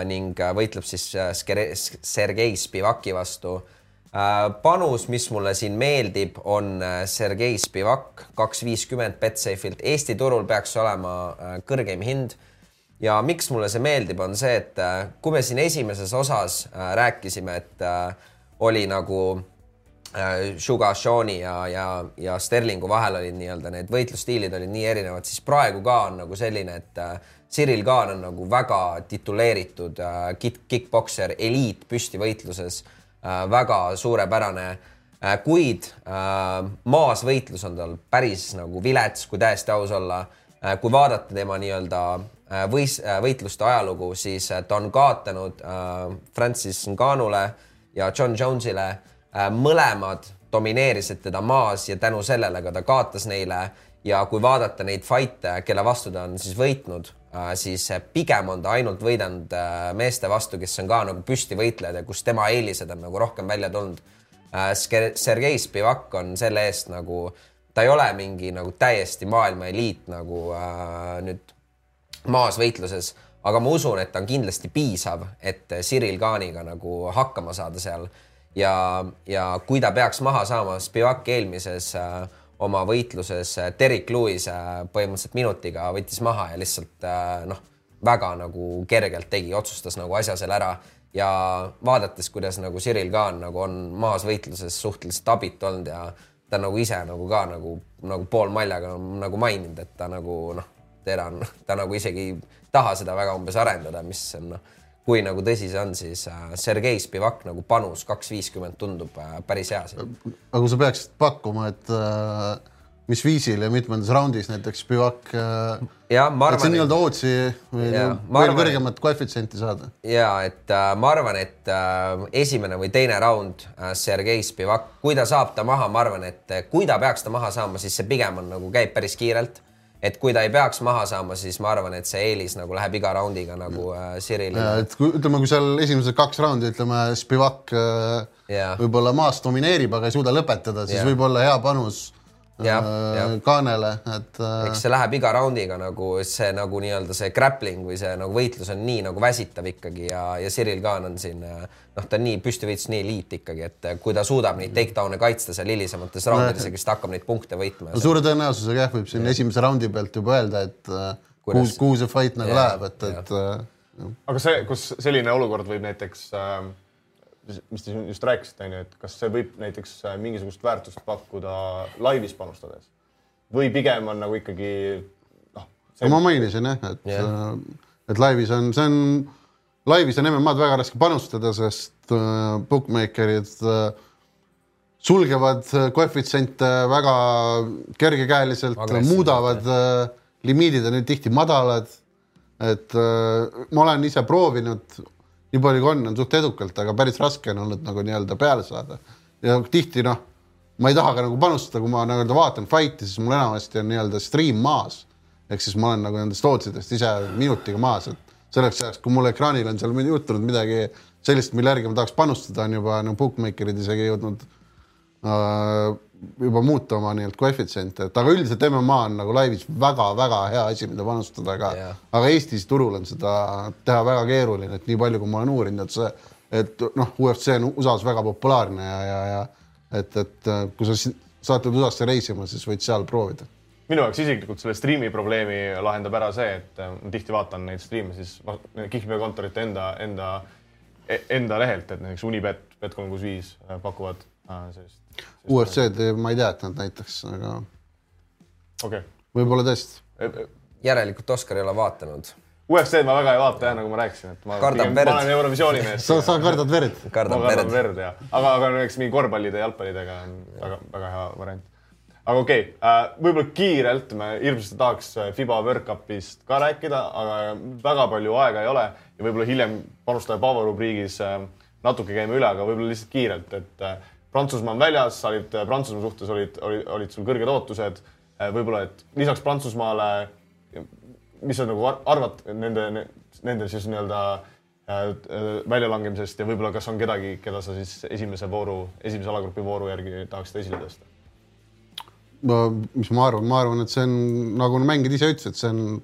ning äh, võitleb siis äh, Sergei Spivaki vastu. panus, mis mulle siin meeldib, on Sergei Spivak kaks viiskümmend Betsafe'ilt. Eesti turul peaks olema kõrgeim hind. ja miks mulle see meeldib, on see, et kui me siin esimeses osas rääkisime, et oli nagu Sugar Shawni ja, ja, ja Sterlingu vahel olid nii-öelda need võitlusstiilid olid nii erinevad, siis praegu ka on nagu selline, et Cyril Khan on nagu väga tituleeritud äh, kick, kick-pokser, eliit püstivõitluses äh,, väga suurepärane äh,, kuid äh, maasvõitlus on tal päris nagu vilets, kui täiesti aus olla äh,. kui vaadata tema nii-öelda äh, võis- äh,, võitluste ajalugu, siis äh, ta on kaotanud äh, Francis Ngannule ja John Jones'ile äh,. mõlemad domineerisid teda maas ja tänu sellele ka ta kaotas neile ja kui vaadata neid fight'e, kelle vastu ta on siis võitnud, siis pigem on ta ainult võidelnud meeste vastu, kes on ka nagu püstivõitlejad ja kus tema eelised on nagu rohkem välja tulnud. Sergei Spivak on selle eest nagu, ta ei ole mingi nagu täiesti maailma eliit nagu äh, nüüd maasvõitluses, aga ma usun, et ta on kindlasti piisav, et Cyril Kaaniga nagu hakkama saada seal ja, ja kui ta peaks maha saama, Spivak eelmises äh, oma võitluses äh, Derek Lewis äh, põhimõtteliselt minutiga võttis maha ja lihtsalt äh, noh, väga nagu kergelt tegi, otsustas nagu asja seal ära. Ja vaadates, kuidas nagu Cyril Kaan nagu on maas võitluses suhteliselt abitu olnud ja ta nagu ise nagu ka nagu, nagu pool maljaga nagu maininud, et ta nagu noh, tere on, ta nagu isegi ei taha seda väga umbes arendada, mis on noh kui nagu tõsi see on, siis äh, Sergei Spivak nagu panus kaks viiskümmend tundub äh, päris hea siin. aga kui sa peaksid pakkuma, et äh, mis viisil ja mitmendas raundis näiteks Spivak äh,, et see nii-öelda Ootsi või veel kõrgemat koefitsienti saada? ja et ma arvan, et esimene või teine raund Sergei Spivak, kui ta saab ta maha, ma arvan, et kui ta peaks ta maha saama, siis see pigem on nagu käib päris kiirelt et kui ta ei peaks maha saama, siis ma arvan, et see eelis nagu läheb iga raundiga nagu äh, Sirile. et kui ütleme, kui seal esimesed kaks raundi, ütleme Spivak äh, võib-olla maas domineerib, aga ei suuda lõpetada, siis võib-olla hea panus Äh, kaanele, et. Äh, eks see läheb iga raundiga nagu see nagu nii-öelda see grappling või see nagu võitlus on nii nagu väsitav ikkagi ja, ja Cyril Kaan on siin äh, noh, ta on nii püstivõitlus, nii eliit ikkagi, et kui ta suudab neid takedown'e kaitsta seal hilisemates raundides ja siis ta hakkab neid punkte võitma. no suure tõenäosusega jah, võib siin ja. esimese raundi pealt juba öelda, et kuhu, kuhu see fight nagu ja, läheb, et, et. aga see, kus selline olukord võib näiteks äh, mis te just rääkisite, onju, et kas see võib näiteks äh, mingisugust väärtust pakkuda laivis panustades või pigem on nagu ikkagi noh see.... ma mainisin jah, et yeah., et laivis on, see on, laivis on MM-ad väga raske panustada, sest äh, bookmaker'id äh, sulgevad koefitsiente väga kergekäeliselt, muudavad äh, limiidid on nüüd tihti madalad. et äh, ma olen ise proovinud nii palju kui on, on suht edukalt, aga päris raske on olnud nagu nii-öelda peale saada. ja tihti noh, ma ei taha ka nagu panustada, kui ma nii-öelda vaatan fight'i, siis mul enamasti on nii-öelda stream maas. ehk siis ma olen nagu nendest lootsidest ise minutiga maas, et selleks ajaks, kui mul ekraanil on seal juhtunud midagi sellist, mille järgi ma tahaks panustada, on juba no bookmaker'id isegi jõudnud äh, juba muuta oma nii-öelda koefitsiente, et aga üldiselt MMA on nagu laivis väga-väga hea asi, mida panustada, aga yeah., aga Eestis turul on seda teha väga keeruline, et nii palju, kui ma olen uurinud, et see, et noh, UFC on USA-s väga populaarne ja, ja, ja et, et kui sa saad USA-sse reisima, siis võid seal proovida minu jaoks isiklikult selle striimi probleemi lahendab ära see, et ma tihti vaatan neid striime siis kihlveokontorite enda, enda, enda lehelt, et näiteks Unibet, Bet365 pakuvad sellist UFC-d ma ei tea, et nad näitaks, aga okay. võib-olla tõesti. E, e, järelikult Oskar ei ole vaadanud. UFC-d ma väga ei vaata jah, nagu ma rääkisin, et ma, pigem, ma olen Eurovisiooni mees. sa, sa kardad verd? ma kardan verd, verd jah, aga, aga näiteks mingi korvpallide ja jalgpallidega on väga-väga hea variant. aga okei okay, äh,, võib-olla kiirelt me hirmsasti tahaks äh, Fiba World Cupist ka rääkida, aga väga palju aega ei ole ja võib-olla hiljem panustaja Paavo rubriigis äh, natuke käime üle, aga võib-olla lihtsalt kiirelt, et Prantsusmaa on väljas, sa olid äh, Prantsusmaa suhtes olid, olid, olid sul kõrged ootused. Äh, võib-olla, et lisaks Prantsusmaale, mis sa nagu arvad nende, nende siis nii-öelda äh, väljalangemisest ja võib-olla, kas on kedagi, keda sa siis esimese vooru, esimese alagrupi vooru järgi tahaksid esile tõsta? no mis ma arvan, ma arvan, et see on nagu mängijad ise ütlesid, see on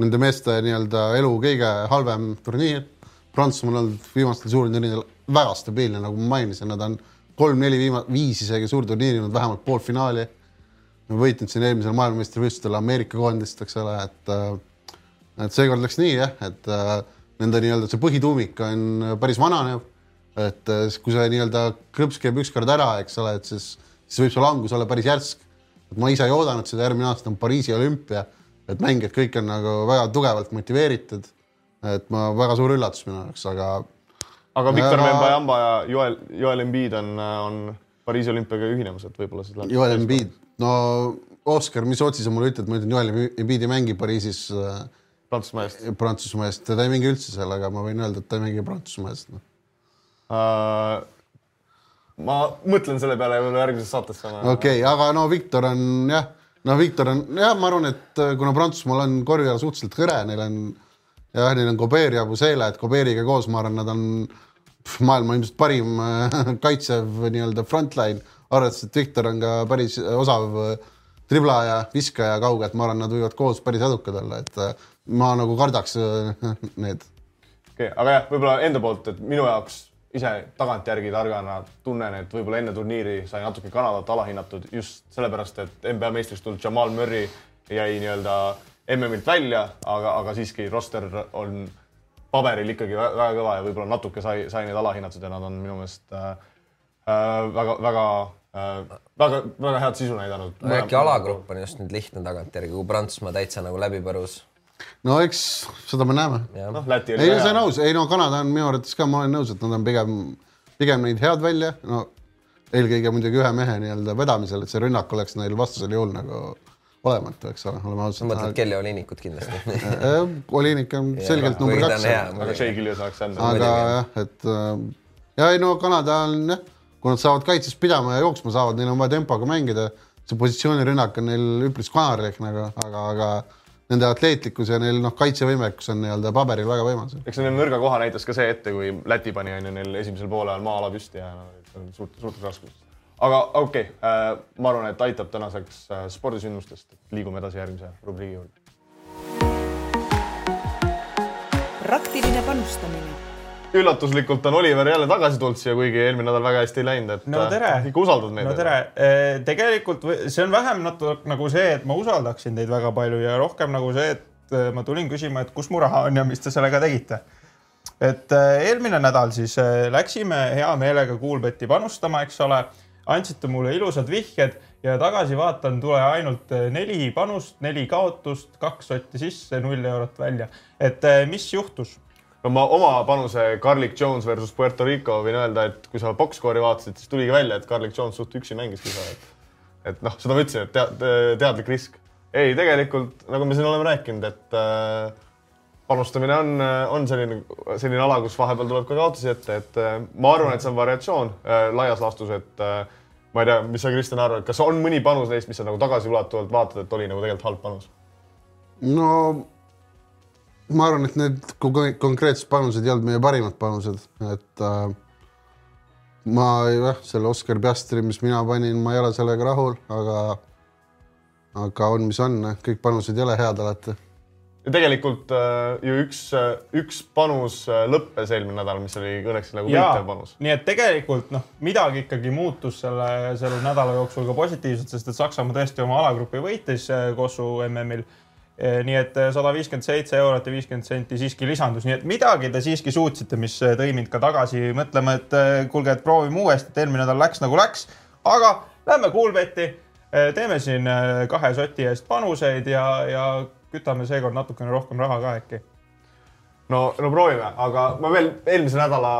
nende meeste nii-öelda elu kõige halvem turniir. Prantsusmaa on olnud viimastel suurturniiridel väga stabiilne, nagu ma mainisin, nad on kolm-neli viima-, viis isegi suurturniiri olnud vähemalt poolfinaali. võitnud siin eelmisel maailmameistrivõistlustel Ameerika koondist, eks ole, et äh, et seekord läks nii jah, et äh, nende nii-öelda see põhituumik on päris vananev. et äh, kui see nii-öelda krõps käib ükskord ära, eks ole, et siis, siis võib see langus olla päris järsk. et ma ise ei oodanud seda, järgmine aasta on Pariisi olümpia, et mängijad kõik on nagu väga tugevalt motiveeritud. et ma väga suur üllatus minu jaoks, aga aga Viktor ja... Wembanyama ja Joel, Joel Embiid on, on Pariisi olümpiaga ühinemas, et võib-olla läheb. Joel Embiid, no Oskar, mis otsi sa mulle ütled, ma ütlen, Joel Embiid ei mängi Pariisis äh,. Prantsusmaa eest. Prantsusmaa eest, ta ei mängi üldse seal, aga ma võin öelda, et ta ei mängi Prantsusmaa eest no.. Uh, ma mõtlen selle peale võib-olla järgmises saates okei okay,, aga no Viktor on jah, no Viktor on jah, ma arvan, et äh, kuna Prantsusmaal on korvpall suhteliselt hõre, neil on jah, neil on Kobeer ja Abusele, et Kobeeriga koos, ma arvan, nad on pff, maailma ilmselt parim äh, (laughs) kaitsev nii-öelda frontline, arvestades, et Viktor on ka päris osav äh, triblaja, viskaja kauge, et ma arvan, nad võivad koos päris edukad olla, et äh, ma nagu kardaks äh, (laughs) need. okei okay,, aga jah, võib-olla enda poolt, et minu jaoks ise tagantjärgi targana tunnen, et võib-olla enne turniiri sai natuke Kanadat alahinnatud just sellepärast, et NBA meistriks tulnud Jamal Murry jäi nii-öelda MM-ilt välja, aga, aga siiski roster on paberil ikkagi väga, väga kõva ja võib-olla natuke sai, sai neid alahinnatud ja nad on minu meelest äh, väga, väga äh, väga, väga head sisu näidanud. äkki alagrupp on just nüüd lihtne tagantjärgi, kui Prantsusmaa täitsa nagu läbi põrus. no eks seda me näeme. noh, Läti oli ei, see on aus, ei no Kanada on minu arvates ka, ma olen nõus, et nad on pigem, pigem näinud head välja, no eelkõige muidugi ühe mehe nii-öelda vedamisel, et see rünnak oleks neil vastasel juhul nagu olematu, eks ole, oleme ausad. sa mõtled Kelly Olinikut kindlasti (laughs) Olinik on selgelt number kaks. aga Shea Gillius oleks enne. aga jah, et äh, ja ei no Kanada on jah, kui nad saavad kaitses pidama ja jooksma saavad, neil on vaja tempoga mängida. see positsioonirünnak on neil üpris kanarlik nagu, aga, aga nende atleetlikkus ja neil noh, kaitsevõimekus on nii-öelda paberil väga võimas. eks nende nõrga koha näitas ka see ette, kui Läti pani on ju neil esimesel poolel maa-ala püsti ja no, suurt, suurtes raskustes. Aga okei okay, äh,, ma arvan, et aitab tänaseks äh, spordisündmustest, liigume edasi järgmise rubriigi juurde. praktiline panustamine üllatuslikult on Oliver jälle tagasi tulnud siia, kuigi eelmine nädal väga hästi ei läinud, et no tere. ikka usaldad meid. no tere, tegelikult see on vähem natuke nagu see, et ma usaldaksin teid väga palju ja rohkem nagu see, et ma tulin küsima, et kus mu raha on ja mis te sellega tegite. et eelmine nädal siis läksime hea meelega Kuulbetti panustama, eks ole, andsite mulle ilusad vihjed ja tagasi vaatan, tule ainult neli panust, neli kaotust, kaks sotti sisse, null eurot välja. et mis juhtus? no ma oma panuse Carlik Jones versus Puerto Rico võin öelda, et kui sa box-score'i vaatasid, siis tuligi välja, et Carlik Jones suht üksi mängiski seda, et, et noh, seda ma ütlesin, et tead, teadlik risk. ei, tegelikult nagu me siin oleme rääkinud, et äh, panustamine on, on selline, selline ala, kus vahepeal tuleb ka kaotusi ette, et äh, ma arvan, et see on variatsioon äh, laias laastus, et äh, ma ei tea, mis sa, Kristjan, arvad, kas on mõni panus neist, mis sa nagu tagasiulatuvalt vaatad, et oli nagu tegelikult halb panus? no ma arvan, et need konkreetsed panused ei olnud meie parimad panused, et äh, ma jah, selle Oskar Piastri, mis mina panin, ma ei ole sellega rahul, aga, aga on, mis on, kõik panused ei ole head alati. Ja tegelikult äh, ju üks äh,, üks panus äh, lõppes eelmine nädal, mis oli õnneks nagu võitev panus. nii et tegelikult noh, midagi ikkagi muutus selle, selle nädala jooksul ka positiivselt, sest et Saksamaa tõesti oma alagrupi võitis Kossu MM-il nii et sada viiskümmend seitse eurot ja viiskümmend senti siiski lisandus, nii et midagi te siiski suutsite, mis tõi mind ka tagasi mõtlema, et kuulge, et proovime uuesti, et eelmine nädal läks nagu läks. aga lähme Kuulbetti, teeme siin kahe soti eest panuseid ja, ja kütame seekord natukene rohkem raha ka äkki. no, no proovime, aga ma veel eelmise nädala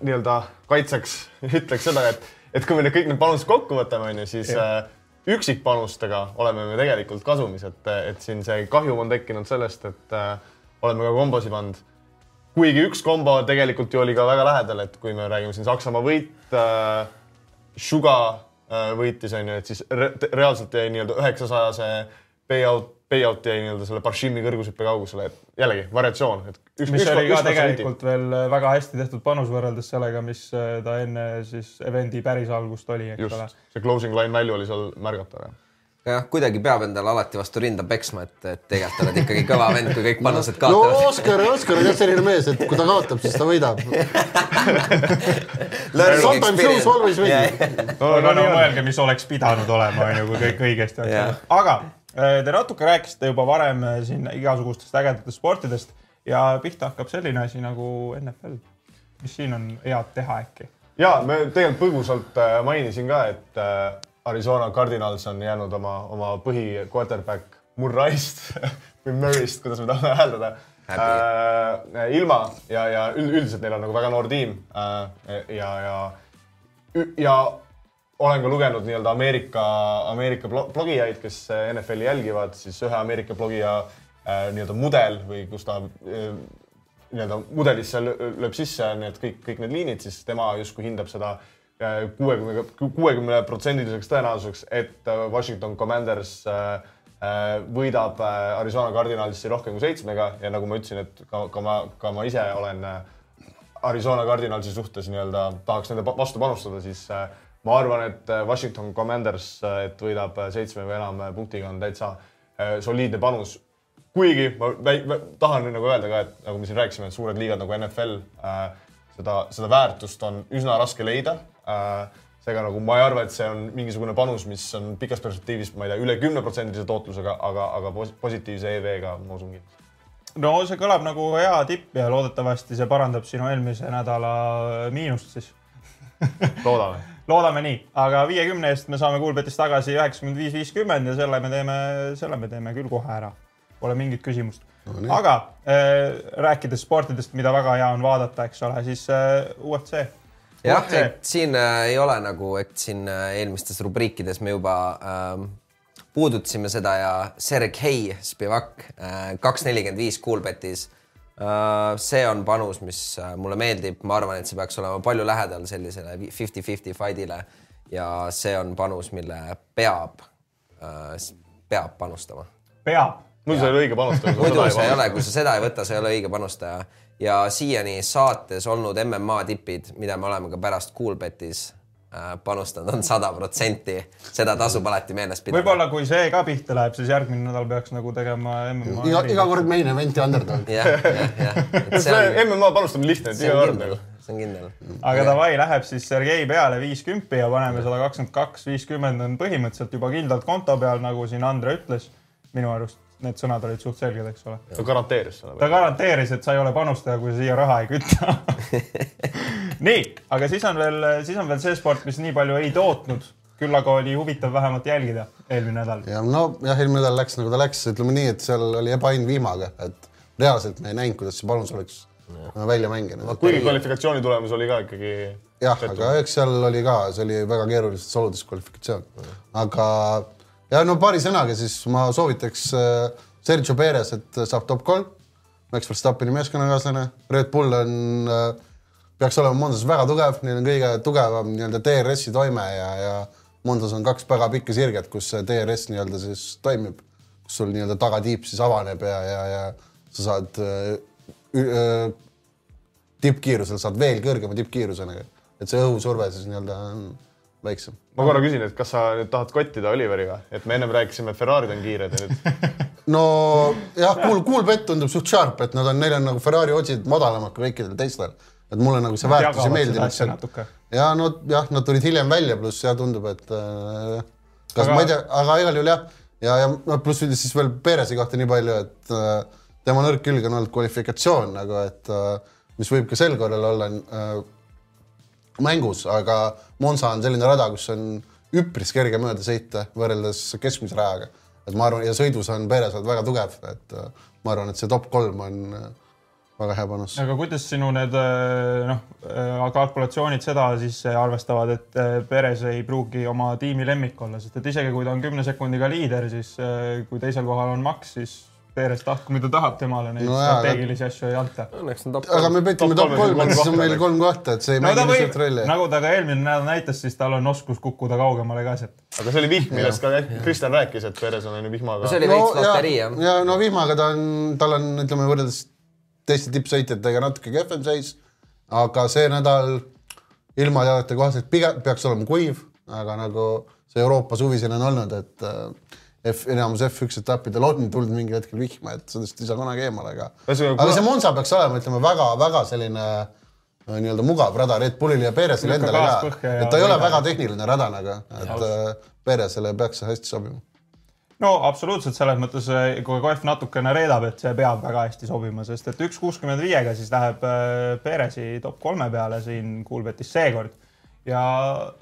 nii-öelda kaitseks (laughs) ütleks seda, et, et kui me nüüd kõik need panused kokku võtame, onju, siis ja üksikpanustega oleme me tegelikult kasumis, et, et siin see kahjum on tekkinud sellest, et äh, oleme ka kombosi pannud. kuigi üks kombo tegelikult ju oli ka väga lähedal, et kui me räägime siin Saksamaa võit äh,, Suga äh, võitis, on ju, et siis re reaalselt jäi nii-öelda üheksasajase payout payout jäi nii-öelda selle Barshimi kõrgushüppe kaugusele, et jällegi variatsioon, et üks, mis üks, oli ka tegelikult veel väga hästi tehtud panus võrreldes sellega, mis äh, ta enne siis event'i päris algust oli, eks Just, ole. see closing line value oli seal märgatav, jah. Jah, kuidagi peab endale alati vastu rinda peksma, et, et tegelikult oled ikkagi kõva vend, kui kõik panused kaotavad. no Oskar, Oskar on jah selline mees, et kui ta kaotab, siis ta võidab. (laughs) Sometimes lose, always win. no, no, no mõelge, mis oleks pidanud olema, onju, kui kõik õigesti oleks aga äh, te natuke rääkisite juba varem äh, siin igasugustest ägedatest sportidest ja pihta hakkab selline asi nagu NFL. mis siin on head teha äkki? ja me tegelikult põgusalt äh, mainisin ka, et Arizona Cardinals on jäänud oma, oma põhi quarterback Murray'st (laughs) või Murray'st, kuidas me tahame hääldada äh,. ilma ja, ja üldiselt neil on nagu väga noor tiim äh, ja, ja, ja olen ka lugenud nii-öelda Ameerika, Ameerika blogijaid, kes NFL-i jälgivad, siis ühe Ameerika blogija äh, nii-öelda mudel või kus ta äh, nii-öelda mudelisse lööb sisse need kõik, kõik need liinid, siis tema justkui hindab seda kuuekümne, kuuekümne protsendiliseks tõenäosuseks, et äh, Washington Commanders äh, äh, võidab äh, Arizona Cardinalsi rohkem kui seitsmega ja nagu ma ütlesin, et ka, ka ma, ka ma ise olen äh, Arizona Cardinalsi suhtes nii-öelda tahaks nende vastu panustada, siis äh, ma arvan, et äh, Washington Commanders, et võidab äh, seitsme või enam äh, punktiga, on täitsa äh, soliidne panus. kuigi ma tahan nagu öelda ka, et nagu me siin rääkisime, et suured liigad nagu NFL äh,, seda, seda väärtust on üsna raske leida äh,. seega nagu ma ei arva, et see on mingisugune panus, mis on pikas perspektiivis, ma ei tea, üle kümneprotsendilise tootlusega, aga, aga pos- positiivse EV-ga ma usun kindlasti. no see kõlab nagu hea tipp ja loodetavasti see parandab sinu eelmise nädala miinust siis. loodame. Loodame nii, aga viiekümne eest me saame Kuulbetist tagasi üheksakümmend viis, viiskümmend ja selle me teeme, selle me teeme küll kohe ära. Pole mingit küsimust no,. aga äh, rääkides sportidest, mida väga hea on vaadata, eks ole, siis äh, UFC. jah, et siin äh, ei ole nagu, et siin äh, eelmistes rubriikides me juba ähm, puudutasime seda ja Sergei Spivak äh, kaks nelikümmend viis Coolbetis äh,. See on panus, mis äh, mulle meeldib, ma arvan, et see peaks olema palju lähedal sellisele fifty-fifty fight'ile ja see on panus, mille peab äh,, peab panustama peab. muidu sa ei ole õige panustaja. muidu sa ei ole, kui sa seda ei võta, sa ei ole õige panustaja. ja siiani saates olnud MMA tipid, mida me oleme ka pärast Coolbetis äh, panustanud, on sada protsenti. seda tasub alati meeles pidada. võib-olla kui see ka pihta läheb, siis järgmine nädal peaks nagu tegema MMA. iga, iga kord main event'i underdog. (laughs) jah, jah, jah. (laughs) see MMA panustamine lihtne, et see iga on kord kindel nagu., see on kindel. aga davai, läheb siis Sergei peale viiskümmend ja paneme sada kakskümmend kaks, viiskümmend on põhimõtteliselt juba kindlalt konto peal, nagu siin Andre ütles. minu arust need sõnad olid suht selged, eks ole. ta garanteeris selle. ta garanteeris, et sa ei ole panustaja, kui sa siia raha ei küta. (laughs) nii, aga siis on veel, siis on veel see sport, mis nii palju ei tootnud, küll aga oli huvitav vähemalt jälgida eelmine nädal. ja nojah, eelmine nädal läks nagu ta läks, ütleme nii, et seal oli ebaõnn vihmaga, et reaalselt me ei näinud, kuidas see panus oleks välja mänginud. kuigi kvalifikatsiooni tulemus oli ka ikkagi. jah, aga eks seal oli ka, see oli väga keerulistes oludes kvalifikatsioon. aga ja no paari sõnaga siis ma soovitaks äh, Sergio Perez, et saab top kolm. Max Verstappeni meeskonnakaaslane, Red Bull on, peaks olema Monzas väga tugev, neil on kõige tugevam nii-öelda DRS-i toime ja, ja Monzas on kaks väga pikka sirget, kus see DRS nii-öelda siis toimib, kus sul nii-öelda tagatiib siis avaneb ja, ja, ja sa saad äh, äh, tippkiirusel saad veel kõrgema tippkiirusena, et see õhusurve siis nii-öelda on väiksem. Ma korra küsin, et kas sa nüüd tahad kottida Oliveriga, et me ennem rääkisime, et Ferrari'd on kiired ja nüüd (laughs) no jah, Cool, Cool Bet tundub suht sharp, et nad on, neil on nagu Ferrari otsid madalamad kui kõikidel teistel. et mulle nagu see väärtus ei meeldinud ja no jah, nad tulid hiljem välja, pluss ja tundub, et äh, kas Aga- aga... ma ei tea, aga igal juhul jah, ja, ja no pluss üldse siis veel Perezi kohta nii palju, et äh, tema nõrk külg on olnud kvalifikatsioon nagu, et äh, mis võib ka sel korral olla äh, mängus, aga Monza on selline rada, kus on üpris kerge mööda sõita võrreldes keskmise rajaga. et ma arvan, ja sõidus on Perez väga tugev, et äh, ma arvan, et see top kolm on äh, väga hea panus. aga kuidas sinu need äh, noh, kalkulatsioonid seda siis arvestavad, et Perez ei pruugi oma tiimi lemmik olla, sest et isegi kui ta on kümne sekundiga liider, siis kui teisel kohal on Max, siis Perez tahku mida tahab, temale neid No strateegilisi asju ei anta. Õnneks on top aga me petime Top kolm, et kolm siis on meil kolm kohta, et see ei no mängi suurt rolli,. nagu ta ka eelmine nädal näitas, siis tal on oskus kukkuda kaugemale ka sealt. aga see oli vihm, millest ka Kristjan rääkis, et Perez on ju vihmaga see oli veits loterii jah. ja no vihmaga ta on, tal on, ütleme võrreldes teiste tippsõitjatega natuke kehvem seis, aga see nädal ilmateadete kohaselt pigem peaks olema kuiv, aga nagu see Euroopa suvisene on olnud, et äh, enamus F1 etappidel on tulnud mingil hetkel vihma, et sellest ei saa kunagi eemale, aga aga see Monza peaks olema, ütleme väga-väga selline äh, nii-öelda mugav rada Red Bullile ja Perezile endale ka. et ta ei ole väga tehniline rada nagu, et äh, Perezile peaks see hästi sobima. No absoluutselt selles mõttes, kui Koef natukene reedab, et see peab väga hästi sobima, sest et üks kuuskümmend viiega siis läheb äh, Perezi top kolme peale siin Kuulbetis seekord. Ja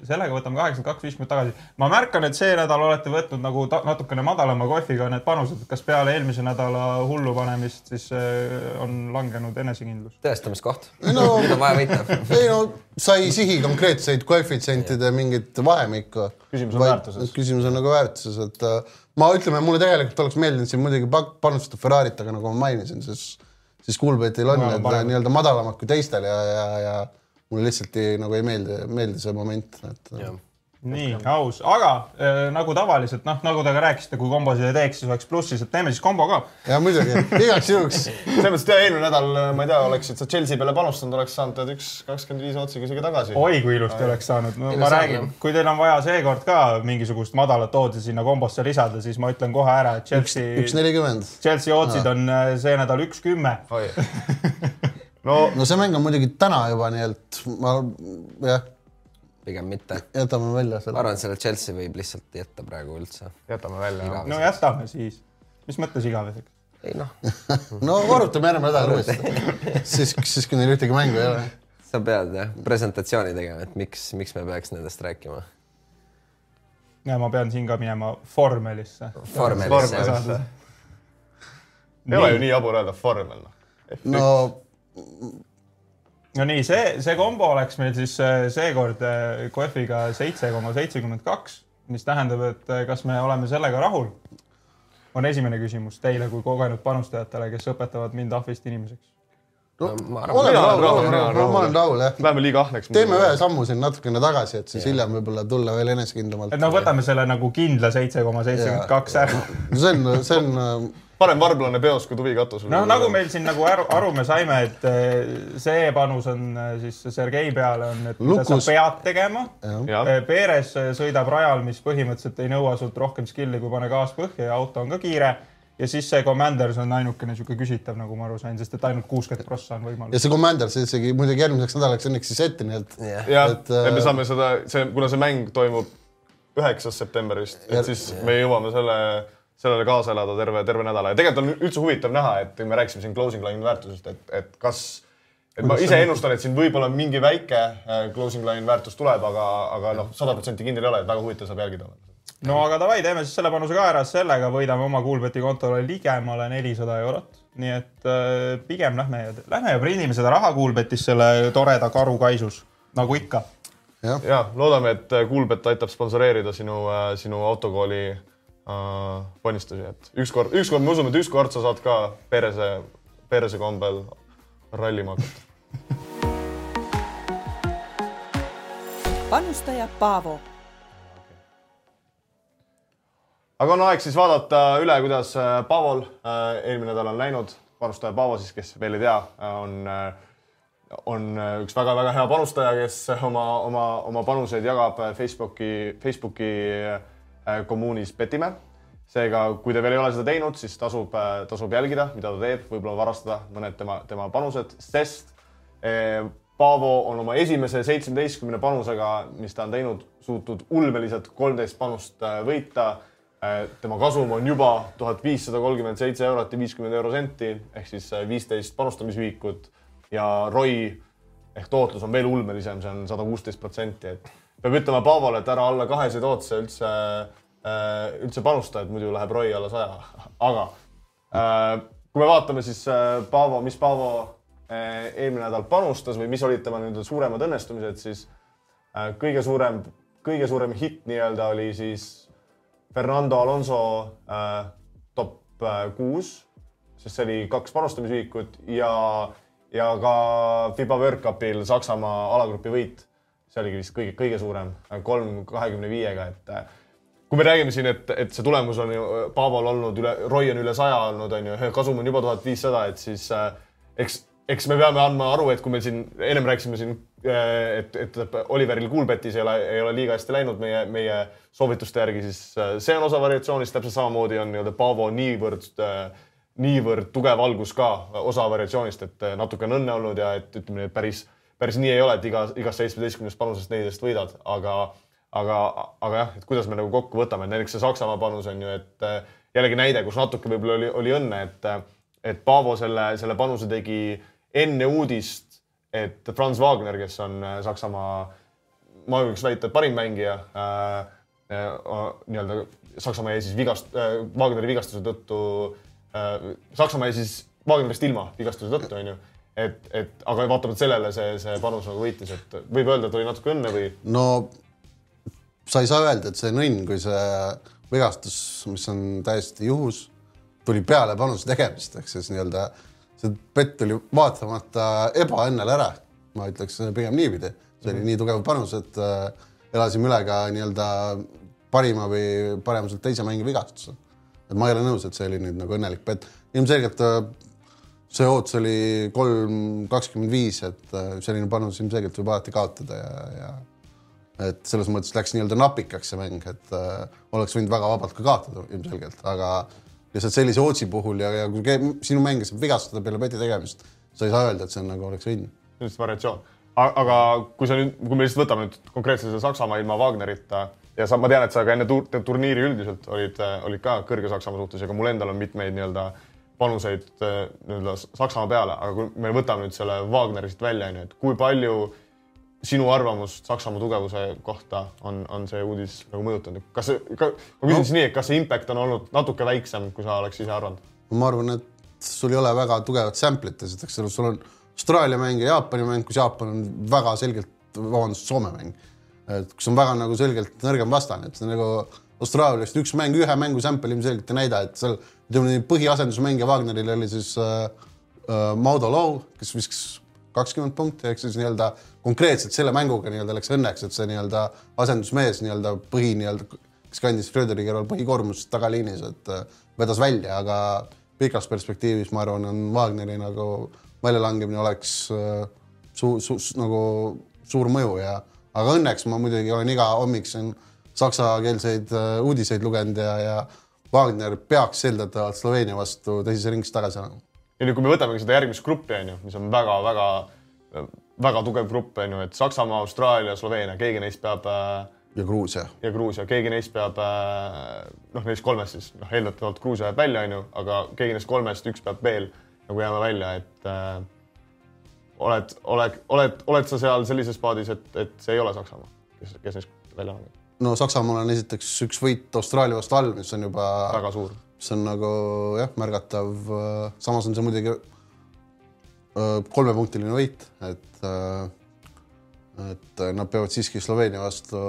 sellega võtame kaheksakümmend kaks, viiskümmend tagasi. ma märkan, et see nädal olete võtnud nagu natukene madalama kohviga need panused, kas peale eelmise nädala hullu panemist siis äh, on langenud enesekindlus? tõestamiskoht. No- (laughs) nüüd on vaja võita. ei no sa ei sihi konkreetseid koefitsientide mingit vahemikku. Küsimus on väärtuses. küsimus on nagu väärtuses, et äh, ma ütleme, mulle tegelikult oleks meeldinud siin muidugi panustada Ferrari't, aga nagu ma mainisin, siis, siis Coolbetil on on need nii-öelda madalamad kui teistel ja, ja, ja mulle lihtsalt ei, nagu ei meeldi, meeldi see moment, et nii aus, aga äh, nagu tavaliselt noh, nagu te ka rääkisite, kui kombosid ei teeks, siis oleks plussis, et teeme siis kombo ka. ja muidugi. Igaks juhuks. (laughs) Selles mõttes, et eelmine nädal, ma ei tea, oleksid sa Chelsea peale panustanud, oleks saanud tead üks kakskümmend viis otsiga isegi tagasi. oi kui ilusti oleks saanud. No,, ma Ilus räägin kui teil on vaja seekord ka mingisugust madalat oodsi sinna kombosse lisada, siis ma ütlen kohe ära, et üks Chelsea, nelikümmend. Chelsea ootsid on äh, see nädal üks kümme. (laughs) no no see mäng on muidugi täna juba, nii et ma jah, pigem mitte. jätame välja ma selle. arvan, et selle Chelsea võib lihtsalt jätta praegu üldse. jätame välja. no jätame siis. mis mõttes igaveseks? ei noh, (laughs) no arutame järgmine nädal uuesti. (laughs) siis, siis kui neil ühtegi mängu ei ole. sa pead jah presentatsiooni tegema, et miks, miks me peaks nendest rääkima. ja ma pean siin ka minema. Vormelisse. vormelisse. ei ole ju nii jabur öelda vormel, noh. no no nii, see, see kombo oleks meil siis äh, seekord äh, kohviga seitse koma seitsekümmend kaks, mis tähendab, et äh, kas me oleme sellega rahul? on esimene küsimus teile kui kogenud panustajatele, kes õpetavad mind ahvist inimeseks. No, ma olen rahul, rahul, olen mina rahul, olen rahul. ma olen rahul jah. Läheme liiga ahneks. teeme ühe sammu siin natukene tagasi, et siis hiljem võib-olla tulla veel enesekindlamalt. et noh, võtame selle nagu kindla seitse koma seitsekümmend kaks ära. see on, see on parem varblane peos kui tuvi katusel. noh, nagu meil siin nagu aru, aru me saime, et eh, see panus on eh, siis Sergei peale on, et mida sa Lukus. pead tegema. jah, Perez eh, sõidab rajal, mis põhimõtteliselt ei nõua sult rohkem skill'i, kui pane gaas põhja ja auto on ka kiire. ja siis see Commanders on ainukene sihuke küsitav, nagu ma aru sain, sest et ainult kuuskümmend prossa on ja võimalus. see Commander, see isegi muidugi järgmiseks nädalaks õnneks siis ette, nii et jah, jah, et, et me äh, saame seda, see, kuna see mäng toimub üheksas september vist, Ja- et siis me jõuame selle, sellele kaasa elada terve, terve nädala ja tegelikult on üldse huvitav näha, et me rääkisime siin closing line väärtusest, et, et kas, et ma ise ennustan, et siin võib-olla mingi väike äh, closing line väärtus tuleb, aga, aga noh, sada protsenti kindel ei ole, et väga huvitav saab jälgida olema. no aga davai, teeme siis selle panuse ka ära, sellega võidame oma Kuulbeti kontole ligemale nelisada eurot. nii et äh, pigem lähme ja, lähme ja prindime seda raha Kuulbetis selle toreda karu kaisus, nagu ikka jah, ja loodame, et Kuulbet aitab sponsoreerida sinu, sinu autokooli äh, ponnistusi, et ükskord, ükskord me usume, et ükskord sa saad ka perese, perese kombel rallima hakata. panustaja Paavo aga on aeg siis vaadata üle, kuidas äh, Paavol äh, eelmine nädal on läinud. panustaja Paavo siis, kes veel ei tea, on, on äh, üks väga-väga hea panustaja, kes oma, oma, oma panuseid jagab äh, Facebooki, Facebooki äh, kommuunis Petimäe. seega, kui te veel ei ole seda teinud, siis tasub, tasub jälgida, mida ta teeb, võib-olla varastada mõned tema, tema panused, sest eh, Paavo on oma esimese seitsmeteistkümne panusega, mis ta on teinud, suutnud ulmeliselt kolmteist panust äh, võita tema kasum on juba tuhat viissada kolmkümmend seitse eurot ja viiskümmend eurosenti ehk siis viisteist panustamisühikut ja ROI ehk tootlus on veel ulmelisem, see on sada kuusteist protsenti, et peab ütlema Paavole, et ära alla kaheseid otse üldse, üldse panusta, et muidu läheb ROI alla saja. aga äh, kui me vaatame siis äh, Paavo, mis Paavo äh, eelmine nädal panustas või mis olid tema nii-öelda suuremad õnnestumised, siis äh, kõige suurem, kõige suurem hitt nii-öelda oli siis Fernando Alonso äh, top äh, kuus, sest see oli kaks panustamisühikut ja, ja ka FIBA World Cupil Saksamaa alagrupi võit. See oligi vist kõige, kõige suurem, kolm kahekümne viiega, et äh, kui me räägime siin, et, et see tulemus on ju Paavol olnud üle, Roy on üle saja olnud, on ju, kasum on juba tuhat viissada, et siis äh, eks, eks me peame andma aru, et kui me siin ennem rääkisime siin, et, et Oliveril Kuulbetis ei ole, ei ole liiga hästi läinud meie, meie soovituste järgi, siis äh, see on osa variatsioonist, täpselt samamoodi on nii-öelda Paavo niivõrd, niivõrd tugev algus ka osa variatsioonist, et äh, natuke on õnne olnud ja et ütleme nii, et päris, päris nii ei ole, et iga, igast seitsmeteistkümnest panusest neliteist võidad, aga aga, aga jah, et kuidas me nagu kokku võtame, näiteks see Saksamaa panus on ju, et äh, jällegi näide, kus natuke võib-olla oli, oli õnne, et, et Paavo selle, selle panuse tegi enne uudist, et Franz Wagner, kes on äh, Saksamaa, ma julgeks väita, parim mängija äh, äh, nii-öelda Saksamaa jäi siis vigast- äh,, Wagneri vigastuse tõttu äh,, Saksamaa jäi siis Wagnerist ilma vigastuse tõttu, onju. et, et aga vaatamata sellele see, see panus nagu võitis, et võib öelda, et oli natuke õnne või no sa ei saa öelda, et see on õnn, kui see vigastus, mis on täiesti juhus, tuli peale panuse tegemist, ehk siis nii-öelda see pett tuli vaatamata ebaõnnele ära. ma ütleks pigem niipidi, see oli nii tugev panus, et äh, elasime üle ka nii-öelda parima või paremuselt teise mängi vigastuse. et ma ei ole nõus, et see oli nüüd nagu õnnelik pett. ilmselgelt äh, see ootus oli kolm kakskümmend viis, et äh, selline panus ilmselgelt võib alati kaotada ja, ja et selles mõttes läks nii-öelda napikaks see mäng, et äh, oleks võinud väga vabalt ka kaotada ilmselgelt, aga lihtsalt sellise ootsi puhul ja, ja kui sinu mängija saab vigastada peale peti tegemist, sa ei saa öelda, et see on nagu oleks võinud. lihtsalt variatsioon. aga kui sa nüüd, kui me lihtsalt võtame nüüd konkreetselt selle Saksamaa ilma Wagnerita ja sa, ma tean, et sa ka enne tur turniiri üldiselt olid, olid ka kõrge Saksamaa suhtes ja ka mul endal on mitmeid nii-öelda panuseid äh, nii-öelda Saksamaa peale, aga kui me võtame nüüd selle Wagneri siit välja, onju, et kui palju sinu arvamust Saksamaa tugevuse kohta on, on see uudis nagu mõjutanud, kas see, ma küsin no. siis nii, et kas see impact on olnud natuke väiksem, kui sa oleks ise arvanud? ma arvan, et sul ei ole väga tugevat sample'it, esiteks sul on Austraalia mäng ja Jaapani mäng, kus Jaapan on väga selgelt, vabandust, Soome mäng, et kus on väga nagu selgelt nõrgem vastane, et see nagu Austraaliast üks mäng, ühe mängu sample ilmselgelt ei näida, et seal ütleme põhiasendusmängija Wagneril oli siis äh, äh, Maudo Low, kes viskas kakskümmend punkti, ehk siis nii-öelda konkreetselt selle mänguga nii-öelda läks õnneks, et see nii-öelda asendusmees nii-öelda põhi nii-öelda, kes kandis Schröderi kõrval põhikoormust tagaliinis, et äh, vedas välja, aga pikas perspektiivis ma arvan, on Wagneri nagu väljalangemine oleks äh, su-, su-, nagu suur mõju ja aga õnneks ma muidugi olen iga hommik siin saksakeelseid äh, uudiseid lugenud ja, ja Wagner peaks eeldatavalt Sloveenia vastu teises ringis tagasi olema ja nüüd, kui me võtamegi seda järgmist gruppi, on ju, mis on väga-väga, väga tugev grupp, on ju, et Saksamaa, Austraalia, Sloveenia, keegi neist peab äh, ja Gruusia. ja Gruusia, keegi neist peab äh, noh, neist kolmest siis noh, eeldatavalt Gruusia jääb välja, onju, aga keegi neist kolmest, üks peab veel nagu jääma välja, et äh, oled, oled, oled, oled sa seal sellises paadis, et, et see ei ole Saksamaa, kes, kes neist välja langeb? No Saksamaal on esiteks üks võit Austraalia vastu all, mis on juba väga suur see on nagu jah, märgatav. samas on see muidugi äh, kolmepunktiline võit, et, äh, et nad peavad siiski Sloveenia vastu